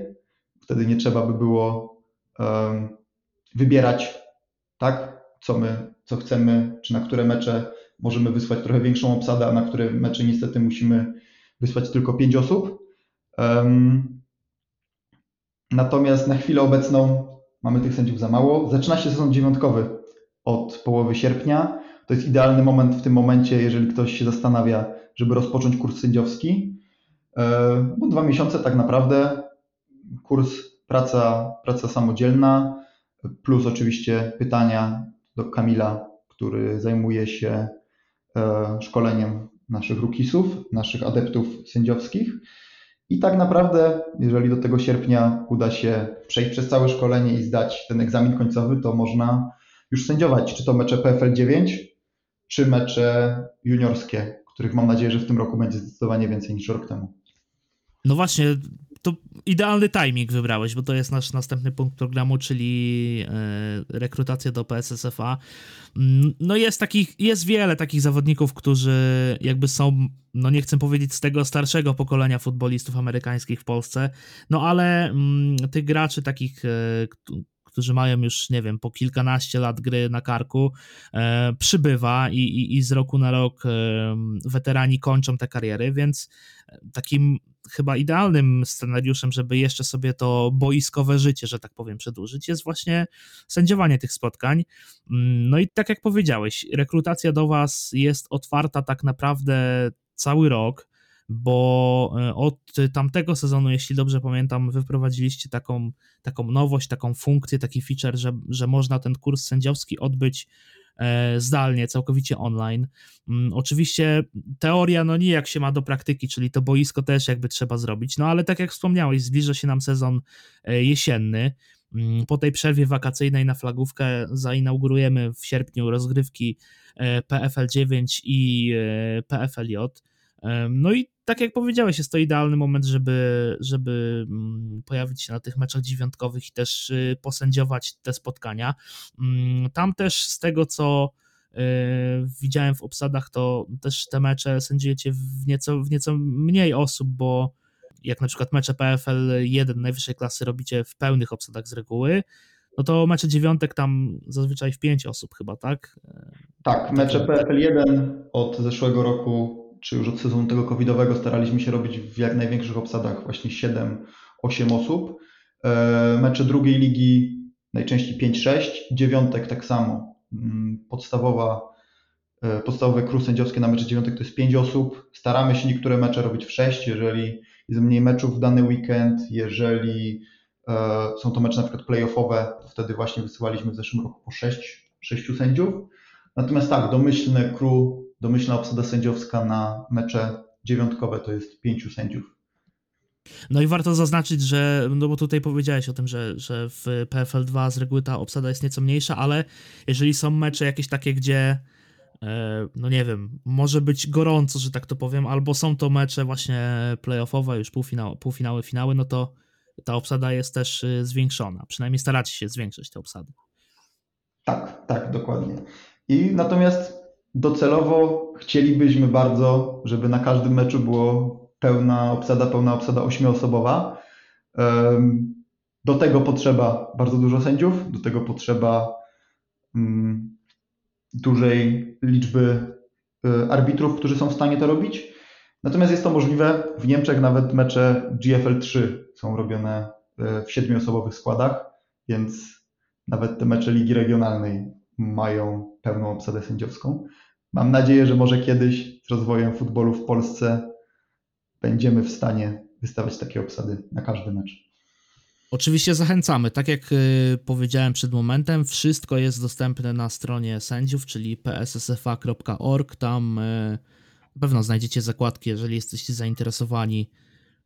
Wtedy nie trzeba by było wybierać, tak, co my, co chcemy, czy na które mecze możemy wysłać trochę większą obsadę, a na które mecze niestety musimy wysłać tylko pięć osób. Natomiast na chwilę obecną mamy tych sędziów za mało. Zaczyna się sezon dziewiątkowy od połowy sierpnia. To jest idealny moment w tym momencie, jeżeli ktoś się zastanawia, żeby rozpocząć kurs sędziowski. E, bo dwa miesiące tak naprawdę kurs praca, praca samodzielna, plus oczywiście pytania do Kamila, który zajmuje się e, szkoleniem naszych rukisów, naszych adeptów sędziowskich. I tak naprawdę, jeżeli do tego sierpnia uda się przejść przez całe szkolenie i zdać ten egzamin końcowy, to można już sędziować, czy to mecze PFL 9, czy mecze juniorskie, których mam nadzieję, że w tym roku będzie zdecydowanie więcej niż rok temu. No właśnie, to idealny timing wybrałeś, bo to jest nasz następny punkt programu, czyli e, rekrutacja do PSSFA. Mm, no jest takich, jest wiele takich zawodników, którzy jakby są, no nie chcę powiedzieć z tego starszego pokolenia futbolistów amerykańskich w Polsce, no ale mm, tych graczy takich, e, którzy mają już, nie wiem, po kilkanaście lat gry na karku, e, przybywa i, i, i, z roku na rok e, weterani kończą te kariery, więc takim chyba idealnym scenariuszem, żeby jeszcze sobie to boiskowe życie, że tak powiem, przedłużyć, jest właśnie sędziowanie tych spotkań. Mm, no i tak jak powiedziałeś, rekrutacja do Was jest otwarta tak naprawdę cały rok bo e, od tamtego sezonu, jeśli dobrze pamiętam, wyprowadziliście taką, taką nowość, taką funkcję, taki feature, że, że można ten kurs sędziowski odbyć zdalnie, całkowicie online. Mm, oczywiście teoria, no nie jak się ma do praktyki, czyli to boisko też jakby trzeba zrobić, no ale tak jak wspomniałeś, zbliża się nam sezon e, jesienny. Mm, po tej przerwie wakacyjnej na flagówkę zainaugurujemy w sierpniu rozgrywki PFL 9 i PFLJ. No i tak jak powiedziałeś, jest to idealny moment, żeby, żeby mm, pojawić się na tych meczach dziewiątkowych i też y, posędziować te spotkania. Mm, tam też z tego, co y, widziałem w obsadach, to też te mecze sędziujecie w nieco, w nieco mniej osób, bo jak na przykład mecze PFL 1 najwyższej klasy robicie w pełnych obsadach z reguły, no to mecze dziewiątek tam zazwyczaj w pięć osób chyba, tak? Tak, mecze PFL 1 od zeszłego roku czy już od sezonu tego covidowego staraliśmy się robić w jak największych obsadach właśnie 7-8 osób. E, mecze drugiej ligi najczęściej 5-6, dziewiątek tak samo. Mm, podstawowa, e, podstawowe kru sędziowskie na mecze dziewiątek to jest 5 osób. Staramy się niektóre mecze robić w 6, jeżeli jest mniej meczów w dany weekend, jeżeli e, są to mecze na przykład playoffowe, to wtedy właśnie wysyłaliśmy w zeszłym roku po 6, 6 sędziów. Natomiast tak, domyślne crew domyślna obsada sędziowska na mecze dziewiątkowe to jest pięciu sędziów. No i warto zaznaczyć, że, no bo tutaj powiedziałeś o tym, że, że w PFL 2 z reguły ta obsada jest nieco mniejsza, ale jeżeli są mecze jakieś takie, gdzie e, no nie wiem, może być gorąco, że tak to powiem, albo są to mecze właśnie playoffowe, już półfinały, półfinały finały, no to ta obsada jest też y, zwiększona. Przynajmniej staracie się zwiększyć te obsady. Tak, tak, dokładnie. I natomiast docelowo chcielibyśmy bardzo, żeby na każdym meczu było pełna obsada, pełna obsada ośmioosobowa. Do tego potrzeba bardzo dużo sędziów, do tego potrzeba mm, dużej liczby y, arbitrów, którzy są w stanie to robić. Natomiast jest to możliwe. W Niemczech nawet mecze GFL 3 są robione y, w siedmioosobowych składach, więc nawet te mecze Ligi Regionalnej mają pełną obsadę sędziowską. Mam nadzieję, że może kiedyś z rozwojem futbolu w Polsce będziemy w stanie wystawiać takie obsady na każdy mecz. Oczywiście zachęcamy. Tak jak y, powiedziałem przed momentem, wszystko jest dostępne na stronie sędziów, czyli pssfa.org. Tam y, na pewno znajdziecie zakładki, jeżeli jesteście zainteresowani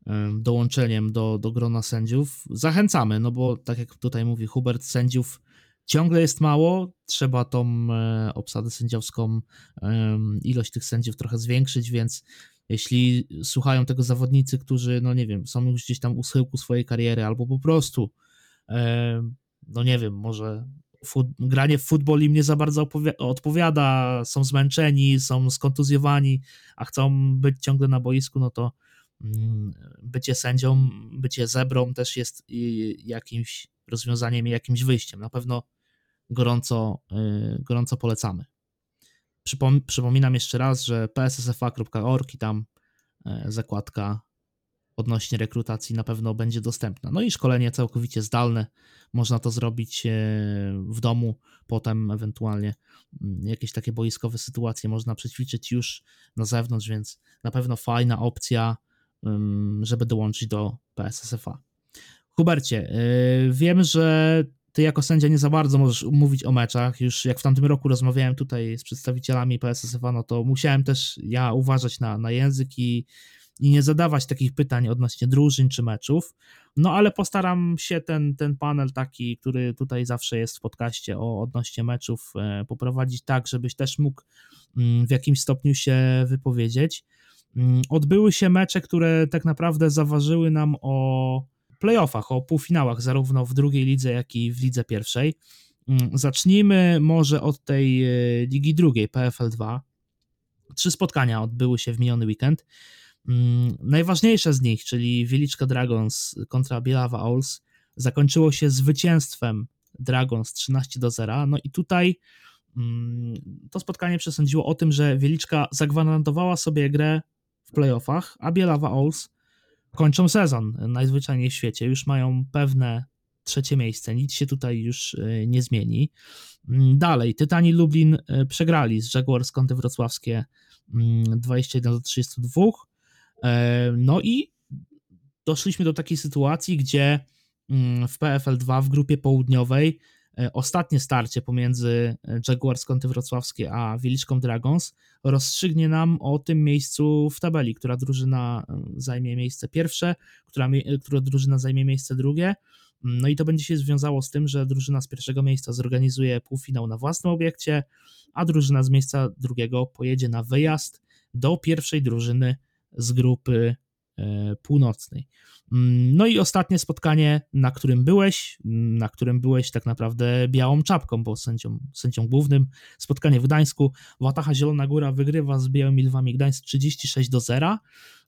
y, dołączeniem do, do grona sędziów. Zachęcamy, no bo tak jak tutaj mówi Hubert, sędziów ciągle jest mało. Trzeba tą obsadę sędziowską, ilość tych sędziów trochę zwiększyć, więc jeśli słuchają tego zawodnicy, którzy, no nie wiem, są już gdzieś tam u schyłku swojej kariery, albo po prostu, e, no nie wiem, może granie w futbol im nie za bardzo odpowiada, są zmęczeni, są skontuzjowani, a chcą być ciągle na boisku, no to mm, bycie sędzią, bycie zebrą też jest jakimś rozwiązaniem i jakimś wyjściem. Na pewno gorąco, e, gorąco polecamy. Przypom przypominam jeszcze raz, że pssfa.org i tam e, zakładka odnośnie rekrutacji na pewno będzie dostępna. No i szkolenie całkowicie zdalne. Można to zrobić e, w domu, potem ewentualnie mm, jakieś takie boiskowe sytuacje można przećwiczyć już na zewnątrz, więc na pewno fajna opcja, żeby dołączyć do PSSFA. Hubercie, e, wiem, że ty jako sędzia nie za bardzo możesz mówić o meczach. Już jak w tamtym roku rozmawiałem tutaj z przedstawicielami PSSF, no to musiałem też ja uważać na, na język i, i nie zadawać takich pytań odnośnie drużyn czy meczów. No ale postaram się ten, ten panel taki, który tutaj zawsze jest w podcaście o odnośnie meczów, e, poprowadzić tak, żebyś też mógł mm, w jakimś stopniu się wypowiedzieć. Mm, odbyły się mecze, które tak naprawdę zaważyły nam o playoffach, o półfinałach, zarówno w drugiej lidze, jak i w lidze pierwszej. Mm, zacznijmy może od tej e, ligi drugiej, PFL 2. Trzy spotkania odbyły się w miniony weekend. Mm, najważniejsze z nich, czyli Wieliczka Dragons kontra Bielawa Owls, zakończyło się zwycięstwem Dragons 13 do 0. No i tutaj mm, to spotkanie przesądziło o tym, że Wieliczka zagwarantowała sobie grę w playoffach, a Bielawa Owls kończą sezon najzwyczajniej w świecie, już mają pewne trzecie miejsce, nic się tutaj już e, nie zmieni. Mm, dalej, Tytani Lublin e, przegrali z Jaguars Kąty Wrocławskie 21 mm, do 32. E, no i doszliśmy do takiej sytuacji, gdzie mm, w PFL 2 w grupie południowej ostatnie starcie pomiędzy e, Jaguars Kąty Wrocławskie a Wieliczką Dragons rozstrzygnie nam o tym miejscu w tabeli, która drużyna e, zajmie miejsce pierwsze, która, która drużyna zajmie miejsce drugie. Mm, no i to będzie się związało z tym, że drużyna z pierwszego miejsca zorganizuje półfinał na własnym obiekcie, a drużyna z miejsca drugiego pojedzie na wyjazd do pierwszej drużyny z grupy północnej. Mm, no i ostatnie spotkanie, na którym byłeś, mm, na którym byłeś tak naprawdę białą czapką, bo sędzią, sędzią głównym. Spotkanie w Gdańsku. Wataha Zielona Góra wygrywa z Białymi Lwami Gdańsk 36 do 0.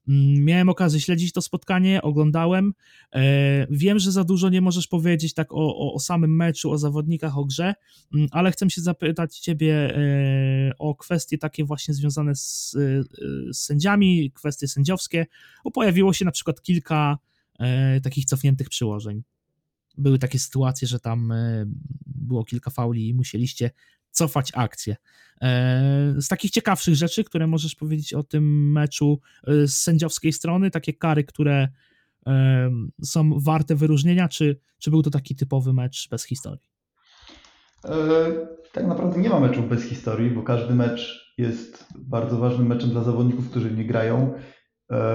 Mm, miałem okazję śledzić to spotkanie, oglądałem. E, wiem, że za dużo nie możesz powiedzieć tak o, o, o, samym meczu, o zawodnikach, o grze, ale chcę się zapytać Ciebie e, o kwestie takie właśnie związane z, e, z sędziami, kwestie sędziowskie, bo pojawiło się na przykład kilka takich cofniętych przyłożeń. Były takie sytuacje, że tam było kilka fauli i musieliście cofać akcję. E, z takich ciekawszych rzeczy, które możesz powiedzieć o tym meczu e, z sędziowskiej strony, takie kary, które e, są warte wyróżnienia, czy, czy był to taki typowy mecz bez historii? Tak naprawdę nie ma meczów bez historii, bo każdy mecz jest bardzo ważnym meczem dla zawodników, którzy nie grają.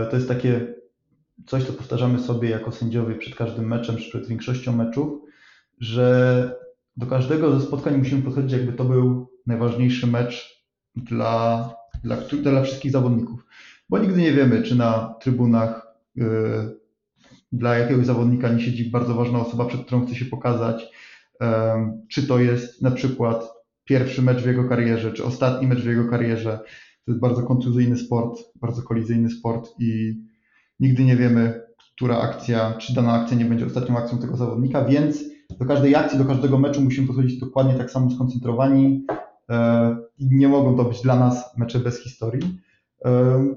To jest takie coś, co powtarzamy sobie jako sędziowie przed każdym meczem, przed większością meczów, że do każdego ze spotkań musimy podchodzić, jakby to był najważniejszy mecz dla, dla, dla wszystkich zawodników. Bo nigdy nie wiemy, czy na trybunach yy, dla jakiegoś zawodnika nie siedzi bardzo ważna osoba, przed którą chce się pokazać, yy, czy to jest na przykład pierwszy mecz w jego karierze, czy ostatni mecz w jego karierze. To jest bardzo kontuzyjny sport, bardzo kolizyjny sport i nigdy nie wiemy, która akcja, czy dana akcja nie będzie ostatnią akcją tego zawodnika, więc do każdej akcji, do każdego meczu musimy podchodzić dokładnie tak samo skoncentrowani e, i nie mogą to być dla nas mecze bez historii. E,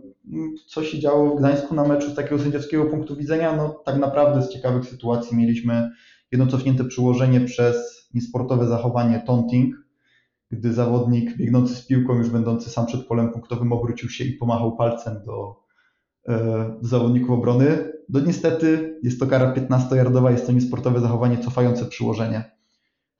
co się działo w Gdańsku na meczu z takiego sędziowskiego punktu widzenia? No tak naprawdę z ciekawych sytuacji mieliśmy jedno cofnięte przyłożenie przez niesportowe zachowanie taunting, gdy zawodnik biegnący z piłką, już będący sam przed polem punktowym, obrócił się i pomachał palcem do, e, do zawodników obrony. No niestety jest to kara 15-jardowa, jest to niesportowe zachowanie cofające przyłożenie.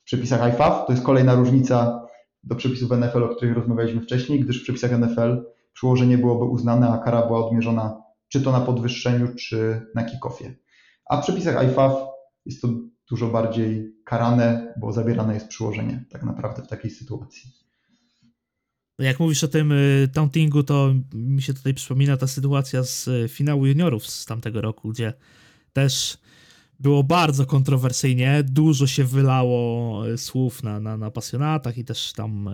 W przepisach IFAF to jest kolejna różnica do przepisów NFL, o których rozmawialiśmy wcześniej, gdyż w przepisach NFL przyłożenie byłoby uznane, a kara była odmierzona czy to na podwyższeniu, czy na kickoffie. A w przepisach IFAF jest to dużo bardziej karane, bo zabierane jest przyłożenie tak naprawdę w takiej sytuacji. Jak mówisz o tym y, tauntingu, to mi się tutaj przypomina ta sytuacja z y, finału juniorów z tamtego roku, gdzie też było bardzo kontrowersyjnie, dużo się wylało y, słów na, na, na pasjonatach i też tam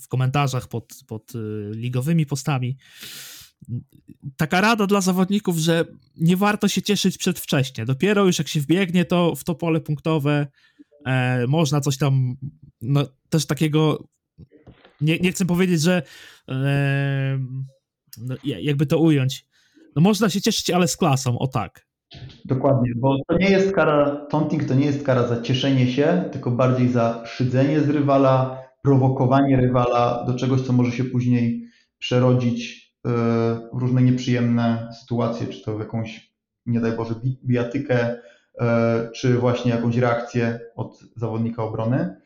w komentarzach pod, pod ligowymi postami taka rada dla zawodników, że nie warto się cieszyć przedwcześnie. Dopiero już jak się wbiegnie to w to pole punktowe, e, można coś tam, no, też takiego, nie, nie chcę powiedzieć, że e, no, jakby to ująć, no można się cieszyć, ale z klasą, o tak. Dokładnie, bo to nie jest kara, taunting to nie jest kara za cieszenie się, tylko bardziej za szydzenie z rywala, prowokowanie rywala do czegoś, co może się później przerodzić E, różne nieprzyjemne sytuacje, czy to w jakąś, nie daj Boże, bijatykę, e, czy właśnie jakąś reakcję od zawodnika obrony.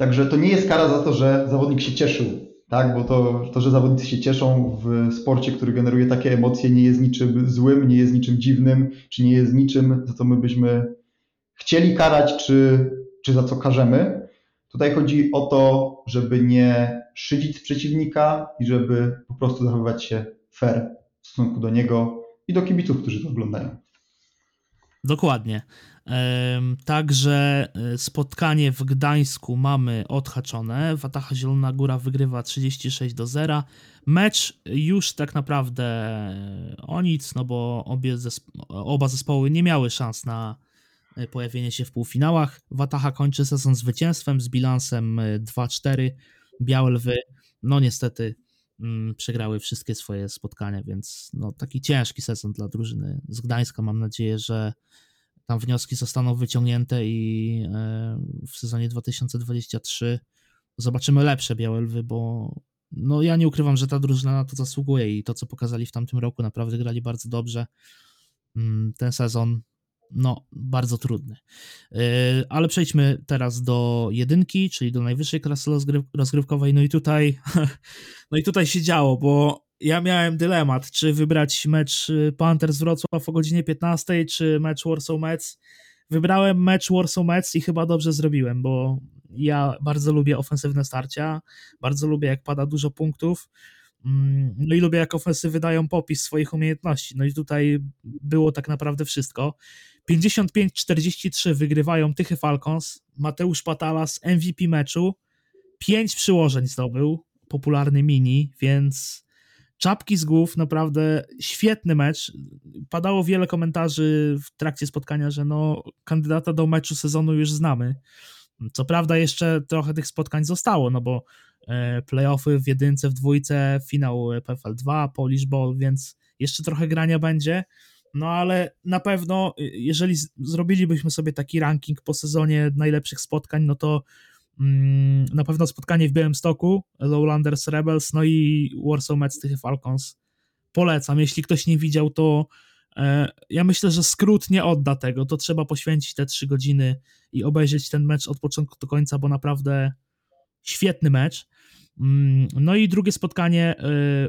Także to nie jest kara za to, że zawodnik się cieszył, tak? Bo to, to, że zawodnicy się cieszą w sporcie, który generuje takie emocje, nie jest niczym złym, nie jest niczym dziwnym, czy nie jest niczym, za co my byśmy chcieli karać, czy, czy za co karzemy. Tutaj chodzi o to, żeby nie szydzić z przeciwnika i żeby po prostu zachowywać się fair w stosunku do niego i do kibiców, którzy to oglądają. Dokładnie. Także e, spotkanie w Gdańsku mamy odhaczone. Wataha Zielona Góra wygrywa 36 do 0. Mecz już tak naprawdę e, o nic, no bo obie oba zespoły nie miały szans na e, pojawienie się w półfinałach. Wataha kończy sezon zwycięstwem z bilansem 2-4. Białe Lwy, no niestety przegrały wszystkie swoje spotkania, więc no, taki ciężki sezon dla drużyny z Gdańska. Mam nadzieję, że tam wnioski zostaną wyciągnięte i e, w sezonie 2023 zobaczymy lepsze Białe Lwy, bo no ja nie ukrywam, że ta drużyna na to zasługuje i to, co pokazali w tamtym roku, naprawdę grali bardzo dobrze. Mm, ten sezon no, bardzo trudny. Yy, ale przejdźmy teraz do jedynki, czyli do najwyższej klasy rozgrywkowej. No i tutaj, <laughs> no i tutaj się działo, bo ja miałem dylemat, czy wybrać mecz y, Panthers Wrocław o godzinie 15, czy mecz Warsaw Mets. Wybrałem mecz Warsaw Mets i chyba dobrze zrobiłem, bo ja bardzo lubię ofensywne starcia, bardzo lubię jak pada dużo punktów. Mm, no i lubię, jak ofensywy dają popis swoich umiejętności. No i tutaj było tak naprawdę wszystko. 55-43 wygrywają Tychy Falcons. Mateusz Patalas MVP meczu. Pięć przyłożeń zdobył, popularny mini, więc czapki z głów, naprawdę świetny mecz. Padało wiele komentarzy w trakcie spotkania, że no, kandydata do meczu sezonu już znamy. Co prawda jeszcze trochę tych spotkań zostało, no bo e, playoffy w jedynce, w dwójce, finał PFL 2, Polish Ball, więc jeszcze trochę grania będzie. No ale na pewno, y, jeżeli zrobilibyśmy sobie taki ranking po sezonie najlepszych spotkań, no to mm, na pewno spotkanie w Białymstoku, Lowlanders Rebels, no i Warsaw Mets Tychy Falcons. Polecam, jeśli ktoś nie widział, to e, ja myślę, że skrót nie odda tego, to trzeba poświęcić te trzy godziny i obejrzeć ten mecz od początku do końca, bo naprawdę świetny mecz. Mm, no i drugie spotkanie e,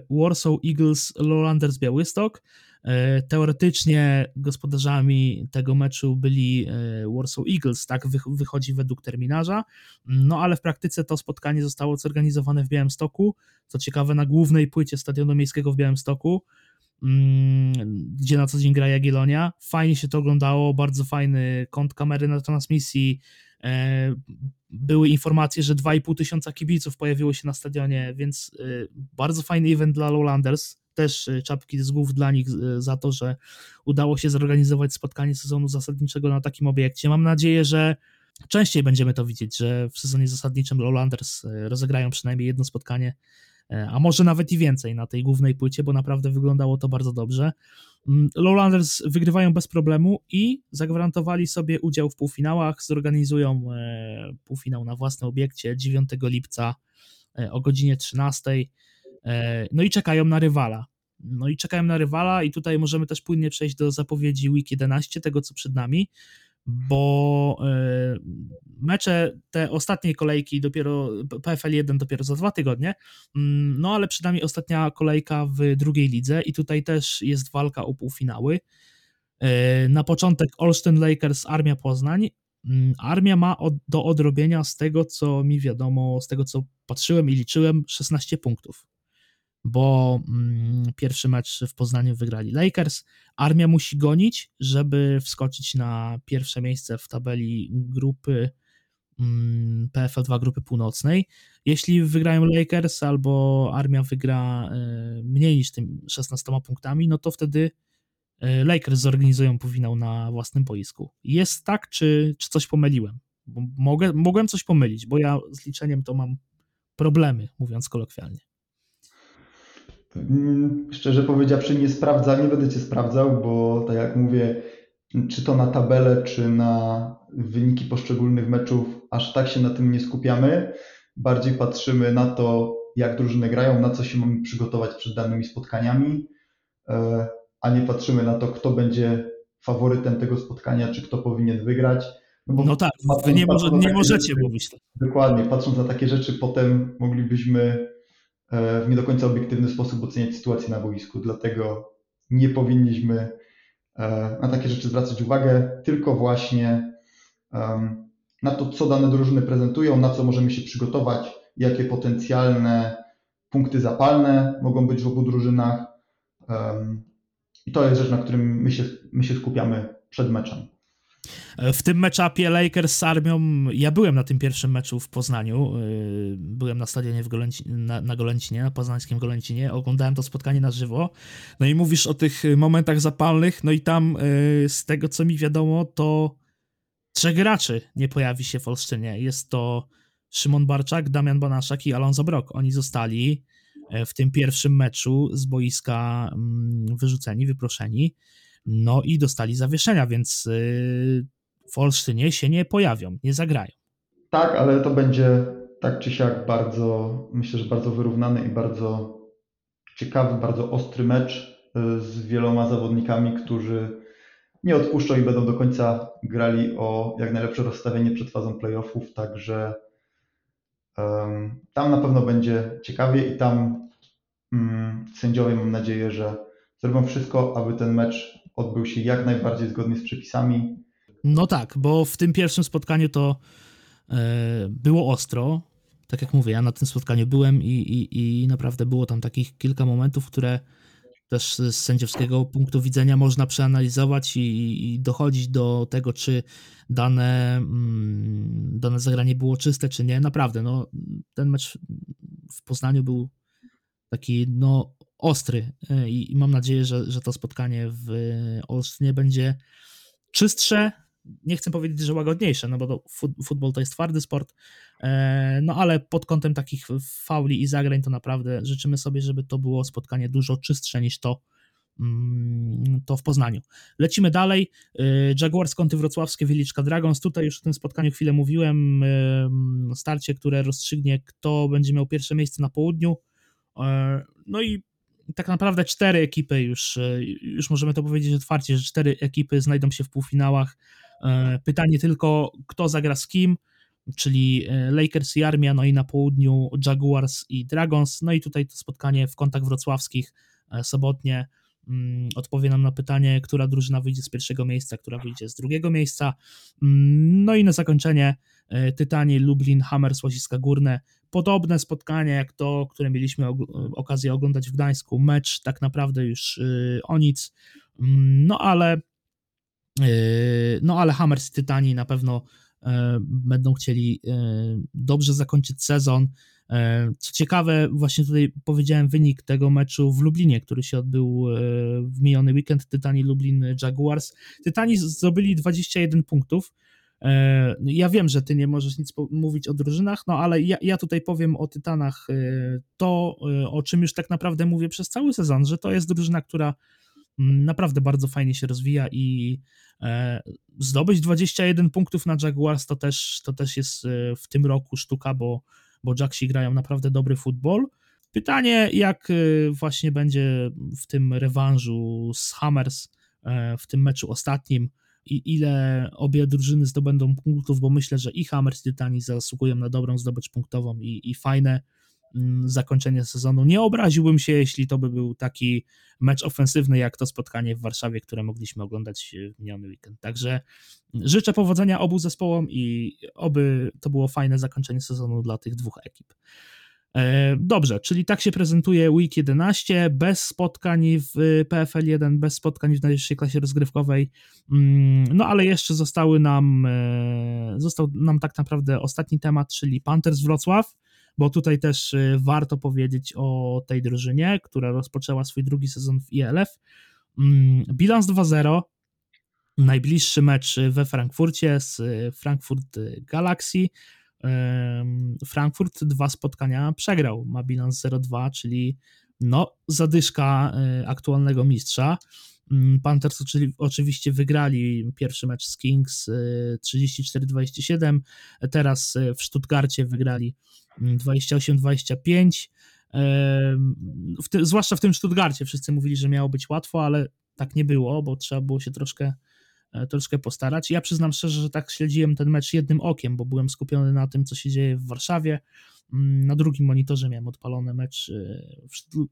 Warsaw Eagles Lowlanders Białystok. E, teoretycznie gospodarzami tego meczu byli e, Warsaw Eagles, tak wychodzi według terminarza, no ale w praktyce to spotkanie zostało zorganizowane w Białymstoku, co ciekawe na głównej płycie Stadionu Miejskiego w Białymstoku, mm, gdzie na co dzień gra Jagiellonia. Fajnie się to oglądało, bardzo fajny kąt kamery na transmisji. E, były informacje, że 2,5 tysiąca kibiców pojawiło się na stadionie, więc bardzo fajny event dla Lowlanders. Też e, czapki z głów dla nich za to, że udało się zorganizować spotkanie sezonu zasadniczego na takim obiekcie. Mam nadzieję, że częściej będziemy to widzieć, że w sezonie zasadniczym Lowlanders rozegrają przynajmniej jedno spotkanie a może nawet i więcej na tej głównej płycie, bo naprawdę wyglądało to bardzo dobrze. Mm, Lowlanders wygrywają bez problemu i zagwarantowali sobie udział w półfinałach. Zorganizują półfinał na własnym obiekcie 9 lipca o godzinie 13. No i czekają na rywala. No i czekają na rywala, i tutaj możemy też płynnie przejść do zapowiedzi Week 11, tego co przed nami bo e, mecze te ostatniej kolejki dopiero PFL 1 dopiero za dwa tygodnie, mm, no ale przed nami ostatnia kolejka w drugiej lidze i tutaj też jest walka o półfinały. E, na początek Olsztyn Lakers, Armia Poznań. Mm, Armia ma od, do odrobienia z tego, co mi wiadomo, z tego, co patrzyłem i liczyłem, 16 punktów bo mm, pierwszy mecz w Poznaniu wygrali Lakers. Armia musi gonić, żeby wskoczyć na pierwsze miejsce w tabeli grupy mm, PFL 2 grupy północnej. Jeśli wygrają Lakers albo Armia wygra y, mniej niż tym 16 punktami, no to wtedy y, Lakers zorganizują półfinał na własnym boisku. Jest tak, czy, czy coś pomyliłem? Mogę, mogłem coś pomylić, bo ja z liczeniem to mam problemy, mówiąc kolokwialnie. Mm, szczerze powiedziawszy, nie sprawdza, nie będę cię sprawdzał, bo tak jak mówię, czy to na tabelę, czy na wyniki poszczególnych meczów, aż tak się na tym nie skupiamy. Bardziej patrzymy na to, jak drużyny grają, na co się mamy przygotować przed danymi spotkaniami, e, a nie patrzymy na to, kto będzie faworytem tego spotkania, czy kto powinien wygrać. No, no tak, wy nie, może, nie możecie rzeczy, mówić tak. Dokładnie, patrząc na takie rzeczy, potem moglibyśmy w nie do końca obiektywny sposób oceniać sytuację na boisku. Dlatego nie powinniśmy e, na takie rzeczy zwracać uwagę, tylko właśnie na to, co dane drużyny prezentują, na co możemy się przygotować, jakie potencjalne punkty zapalne mogą być w obu drużynach. I to jest rzecz, na którym my się, my się skupiamy przed meczem. W tym meczapie Lakers z Armią, ja byłem na tym pierwszym meczu w Poznaniu, y, byłem na stadionie w Golęci, na, na Golęcinie, na poznańskim Golęcinie, oglądałem to spotkanie na żywo, no i mówisz o tych momentach zapalnych, no i tam y, z tego co mi wiadomo, to trzech graczy nie pojawi się w Olsztynie. Jest to Szymon Barczak, Damian Banaszak i Alonso Brok. Oni zostali w tym pierwszym meczu z boiska mm, wyrzuceni, wyproszeni. No i dostali zawieszenia, więc y, w Olsztynie się nie pojawią, nie zagrają. Tak, ale to będzie tak czy siak bardzo, myślę, że bardzo wyrównany i bardzo ciekawy, bardzo ostry mecz y, z wieloma zawodnikami, którzy nie odpuszczą i będą do końca grali o jak najlepsze rozstawienie przed fazą playoffów, także um, tam na pewno będzie ciekawie i tam um, sędziowie mam nadzieję, że zrobią wszystko, aby ten mecz odbył się jak najbardziej zgodnie z przepisami. No tak, bo w tym pierwszym spotkaniu to e, było ostro. Tak jak mówię, ja na tym spotkaniu byłem i, i, i naprawdę było tam takich kilka momentów, które też z sędziowskiego punktu widzenia można przeanalizować i, i dochodzić do tego, czy dane, mm, dane zagranie było czyste, czy nie. Naprawdę, no, ten mecz w Poznaniu był taki no, ostry e, i mam nadzieję, że, że to spotkanie w Olsztynie będzie czystsze, nie chcę powiedzieć, że łagodniejsze, no bo to futbol to jest twardy sport, e, no ale pod kątem takich fauli i zagrań to naprawdę życzymy sobie, żeby to było spotkanie dużo czystsze niż to, mm, to w Poznaniu. Lecimy dalej. E, Jaguars Kąty Wrocławskie, Wieliczka Dragons. Tutaj już w tym spotkaniu chwilę mówiłem. Starcie, które rozstrzygnie, kto będzie miał pierwsze miejsce na południu. No i tak naprawdę cztery ekipy już, e, już możemy to powiedzieć otwarcie, że cztery ekipy znajdą się w półfinałach. E, pytanie tylko, kto zagra z kim, czyli e, Lakers i Armia, no i na południu Jaguars i Dragons, no i tutaj to spotkanie w kątach wrocławskich sobotnie mm, odpowie nam na pytanie, która drużyna wyjdzie z pierwszego miejsca, która wyjdzie z drugiego miejsca. Mm, no i na zakończenie e, Tytani, Lublin, Hammers, Łaziska Górne. Podobne spotkanie jak to, które mieliśmy okazję oglądać w Gdańsku. Mecz tak naprawdę już y, o nic. Mm, no ale y, no ale Hammers i Tytani na pewno e, będą chcieli e, dobrze zakończyć sezon. Co ciekawe, właśnie tutaj powiedziałem wynik tego meczu w Lublinie, który się odbył w miniony weekend, Tytani Lublin Jaguars. Tytani zdobyli 21 punktów, E, ja wiem, że ty nie możesz nic mówić o drużynach, no ale ja, ja tutaj powiem o Tytanach e, to, e, o czym już tak naprawdę mówię przez cały sezon, że to jest drużyna, która mm, naprawdę bardzo fajnie się rozwija i zdobyć 21 punktów na Jaguars to też, to też jest w tym roku sztuka, bo, bo Jaksi grają naprawdę dobry futbol. Pytanie, jak właśnie będzie w tym rewanżu z Hammers, w tym meczu ostatnim, i ile obie drużyny zdobędą punktów, bo myślę, że i Hammers Tytani zasługują na dobrą zdobycz punktową i, i fajne mm, zakończenie sezonu. Nie obraziłbym się, jeśli to by był taki mecz ofensywny, jak to spotkanie w Warszawie, które mogliśmy oglądać w miniony weekend. Także życzę powodzenia obu zespołom i oby to było fajne zakończenie sezonu dla tych dwóch ekip. E, dobrze, czyli tak się prezentuje Week 11, bez spotkań w PFL 1, bez spotkań w najwyższej klasie rozgrywkowej, mm, no ale jeszcze zostały nam, e, został nam tak naprawdę ostatni temat, czyli Panthers Wrocław, bo tutaj też e, warto powiedzieć o tej drużynie, która rozpoczęła swój drugi sezon w ILF. Mm, bilans 2-0, najbliższy mecz we Frankfurcie z Frankfurt Galaxy, Frankfurt dwa spotkania przegrał, ma bilans 0-2, czyli no, zadyszka e, aktualnego mistrza. Mm, Panthers oczywiście wygrali pierwszy mecz z Kings 34-27, e, teraz e, w Stuttgarcie wygrali 28-25. Mm, zwłaszcza w tym Stuttgarcie wszyscy mówili, że miało być łatwo, ale tak nie było, bo trzeba było się troszkę troszkę postarać. Ja przyznam szczerze, że tak śledziłem ten mecz jednym okiem, bo byłem skupiony na tym, co się dzieje w Warszawie. Mm, na drugim monitorze miałem odpalony mecz e,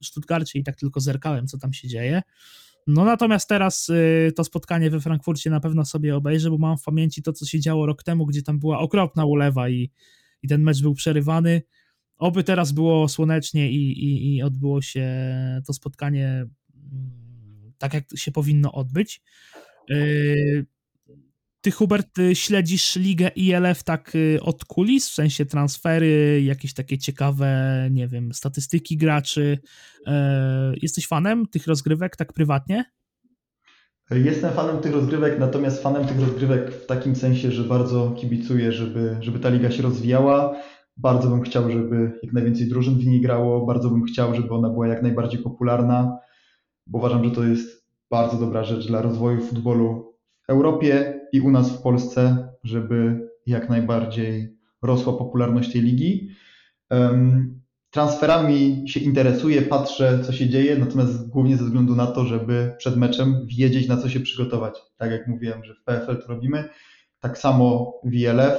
w Stuttgarcie i tak tylko zerkałem, co tam się dzieje. No natomiast teraz e, to spotkanie we Frankfurcie na pewno sobie obejrzę, bo mam w pamięci to, co się działo rok temu, gdzie tam była okropna ulewa i, i ten mecz był przerywany. Oby teraz było słonecznie i, i, i odbyło się to spotkanie mm, tak, jak się powinno odbyć. Yy, ty, Hubert, śledzisz ligę ILF tak y, od kulis, w sensie transfery, jakieś takie ciekawe, nie wiem, statystyki graczy. Yy, jesteś fanem tych rozgrywek tak prywatnie? Jestem fanem tych rozgrywek, natomiast fanem tych rozgrywek w takim sensie, że bardzo kibicuję, żeby, żeby ta liga się rozwijała. Bardzo bym chciał, żeby jak najwięcej drużyn w niej grało. Bardzo bym chciał, żeby ona była jak najbardziej popularna, bo uważam, że to jest bardzo dobra rzecz dla rozwoju futbolu w Europie i u nas w Polsce, żeby jak najbardziej rosła popularność tej ligi. Transferami się interesuję, patrzę, co się dzieje, natomiast głównie ze względu na to, żeby przed meczem wiedzieć, na co się przygotować. Tak jak mówiłem, że w PFL to robimy, tak samo w ILF,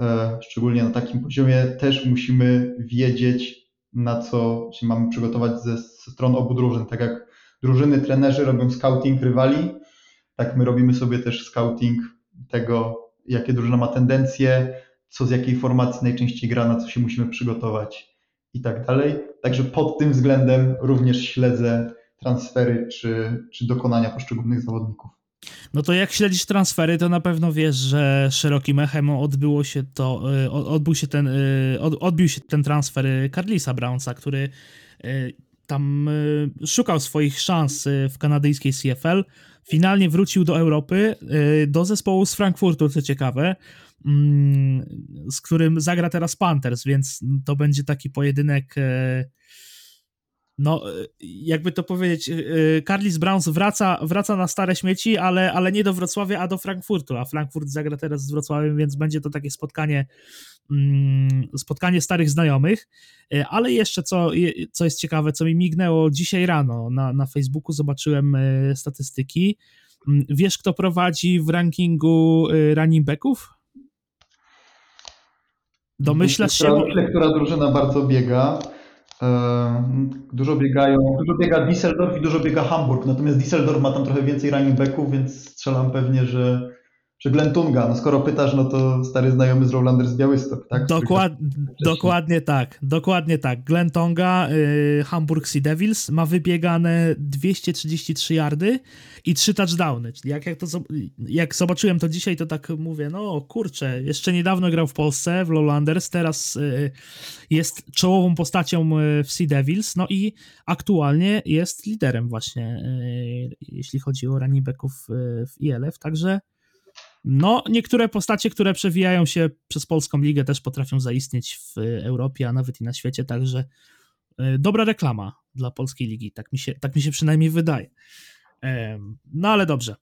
e, szczególnie na takim poziomie, też musimy wiedzieć, na co się mamy przygotować ze, stron obu drużyn. Tak jak drużyny, trenerzy robią scouting rywali, tak my robimy sobie też scouting tego, jakie drużyna ma tendencje, co z jakiej formacji najczęściej gra, na co się musimy przygotować i tak dalej. Także pod tym względem również śledzę transfery czy, czy dokonania poszczególnych zawodników. No to jak śledzisz transfery, to na pewno wiesz, że szerokim echem odbyło się to, y, odbył się ten, y, odbił się ten transfer Carlisa Brownsa, który y, tam y, szukał swoich szans y, w kanadyjskiej CFL. Finalnie wrócił do Europy, y, do zespołu z Frankfurtu, co ciekawe, mm, z którym zagra teraz Panthers, więc to będzie taki pojedynek no, jakby to powiedzieć, Carlis Browns wraca, wraca na stare śmieci, ale, ale nie do Wrocławia, a do Frankfurtu, a Frankfurt zagra teraz z Wrocławiem, więc będzie to takie spotkanie spotkanie starych znajomych, e, ale jeszcze co, co jest ciekawe, co mi mignęło dzisiaj rano na, na Facebooku, zobaczyłem e, statystyki. Mm, wiesz, kto prowadzi w rankingu e, running backów? Domyślasz się? Myślę, która drużyna bardzo biega. Dużo biegają, dużo biega Düsseldorf i dużo biega Hamburg, natomiast Düsseldorf ma tam trochę więcej running backów, więc strzelam pewnie, że, że Glentunga. No skoro pytasz, no to stary znajomy z Rowlander z Białystok, tak? Dokład, dokładnie tak, dokładnie tak. Glentonga, y, Hamburg Sea Devils ma wybiegane 233 yardy i 3 touchdowny. Czyli jak, jak, to, jak zobaczyłem to dzisiaj, to tak mówię, no kurczę, jeszcze niedawno grał w Polsce, w Lowlanders, teraz y, jest czołową postacią y, w Sea Devils, no i aktualnie jest liderem właśnie, y, jeśli chodzi o running backów y, w ILF, także no, niektóre postacie, które przewijają się przez polską ligę, też potrafią zaistnieć w Europie, a nawet i na świecie, także e, dobra reklama dla polskiej ligi, tak mi się, tak mi się przynajmniej wydaje. No ale dobrze.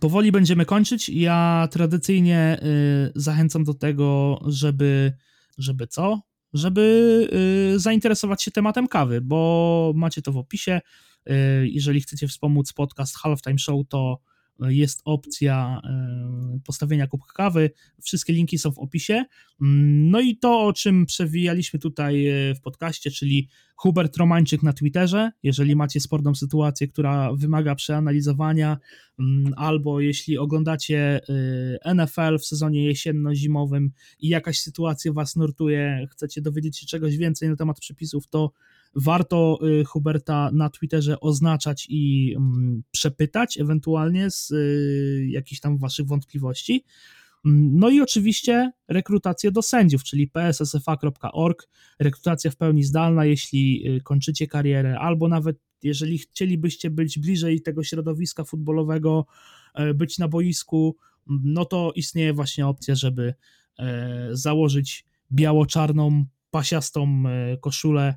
Powoli będziemy kończyć. Ja tradycyjnie e, zachęcam do tego, żeby, żeby co? Żeby e, zainteresować się tematem kawy, bo macie to w opisie. Jeżeli chcecie wspomóc podcast Halftime Show, to jest opcja postawienia kubka kawy. Wszystkie linki są w opisie. Mm, no i to, o czym przewijaliśmy tutaj e, w podcaście, czyli Hubert Romańczyk na Twitterze. Jeżeli macie sportną sytuację, która wymaga przeanalizowania, mm, albo jeśli oglądacie e, NFL w sezonie jesienno-zimowym i jakaś sytuacja was nurtuje, chcecie dowiedzieć się czegoś więcej na temat przepisów, to warto y, Huberta na Twitterze oznaczać i mm, przepytać ewentualnie z y, jakichś tam waszych wątpliwości. Mm, no i oczywiście rekrutację do sędziów, czyli pssfa.org, rekrutacja w pełni zdalna, jeśli y, kończycie karierę, albo nawet jeżeli chcielibyście być bliżej tego środowiska futbolowego, e, być na boisku, mm, no to istnieje właśnie opcja, żeby e, założyć biało-czarną, pasiastą e, koszulę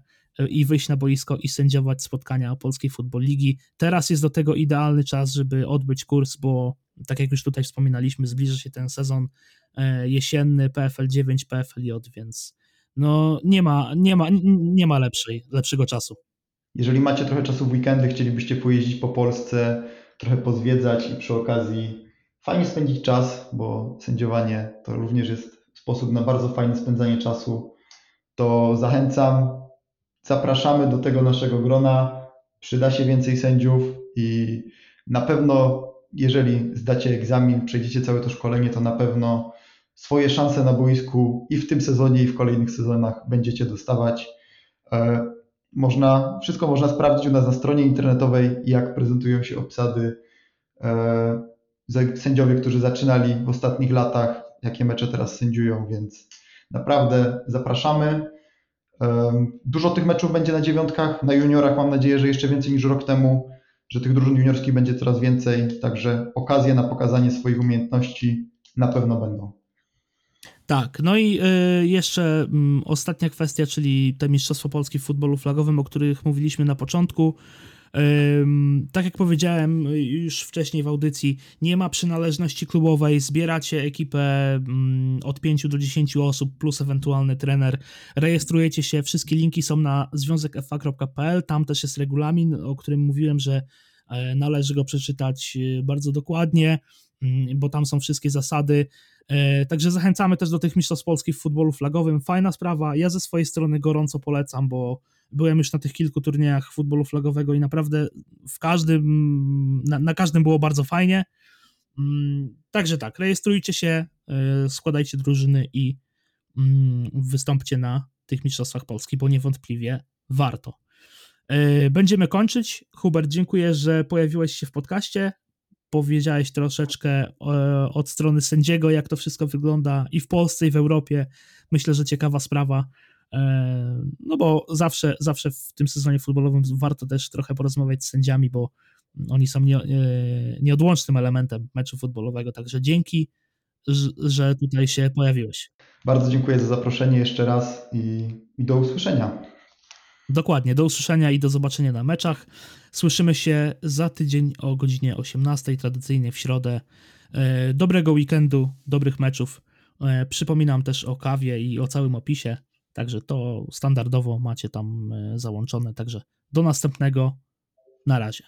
i wyjść na boisko i sędziować spotkania Polskiej Futbol Ligi. Teraz jest do tego idealny czas, żeby odbyć kurs, bo tak jak już tutaj wspominaliśmy, zbliża się ten sezon e, jesienny PFL 9, PFL J, więc no nie ma, nie ma, nie ma lepszej, lepszego czasu. Jeżeli macie trochę czasu w weekendy, chcielibyście pojeździć po Polsce, trochę pozwiedzać i przy okazji fajnie spędzić czas, bo sędziowanie to również jest sposób na bardzo fajne spędzanie czasu, to zachęcam zapraszamy do tego naszego grona. Przyda się więcej sędziów i na pewno, jeżeli zdacie egzamin, przejdziecie całe to szkolenie, to na pewno swoje szanse na boisku i w tym sezonie, i w kolejnych sezonach będziecie dostawać. E, można, wszystko można sprawdzić u nas na stronie internetowej, jak prezentują się obsady e, sędziowie, którzy zaczynali w ostatnich latach, jakie mecze teraz sędziują, więc naprawdę zapraszamy. Dużo tych meczów będzie na dziewiątkach, na juniorach mam nadzieję, że jeszcze więcej niż rok temu, że tych drużyn juniorskich będzie coraz więcej, także okazje na pokazanie swoich umiejętności na pewno będą. Tak, no i y, jeszcze mm, ostatnia kwestia, czyli te Mistrzostwo Polski w futbolu flagowym, o których mówiliśmy na początku. Tak jak powiedziałem już wcześniej w audycji, nie ma przynależności klubowej, zbieracie ekipę mm, od 5 do 10 osób plus ewentualny trener, rejestrujecie się, wszystkie linki są na związekfa.pl, tam też jest regulamin, o którym mówiłem, że e, należy go przeczytać e, bardzo dokładnie, mm, bo tam są wszystkie zasady. E, także zachęcamy też do tych mistrzostw polskich w futbolu flagowym. Fajna sprawa. Ja ze swojej strony gorąco polecam, bo Byłem już na tych kilku turniejach futbolu flagowego i naprawdę w każdym, na, na każdym było bardzo fajnie. Mm, także tak, rejestrujcie się, e, składajcie drużyny i mm, wystąpcie na tych Mistrzostwach Polski, bo niewątpliwie warto. E, będziemy kończyć. Hubert, dziękuję, że pojawiłeś się w podcaście. Powiedziałeś troszeczkę e, od strony sędziego, jak to wszystko wygląda i w Polsce, i w Europie. Myślę, że ciekawa sprawa. E, no bo zawsze, zawsze w tym sezonie futbolowym warto też trochę porozmawiać z sędziami, bo oni są nie, e, nieodłącznym elementem meczu futbolowego. Także dzięki, że tutaj się pojawiłeś. Bardzo dziękuję za zaproszenie jeszcze raz i, i do usłyszenia. Dokładnie, do usłyszenia i do zobaczenia na meczach. Słyszymy się za tydzień o godzinie 18, tradycyjnie w środę. E, dobrego weekendu, dobrych meczów. Przypominam też o kawie i o całym opisie. Także to standardowo macie tam e, załączone. Także do następnego. Na razie.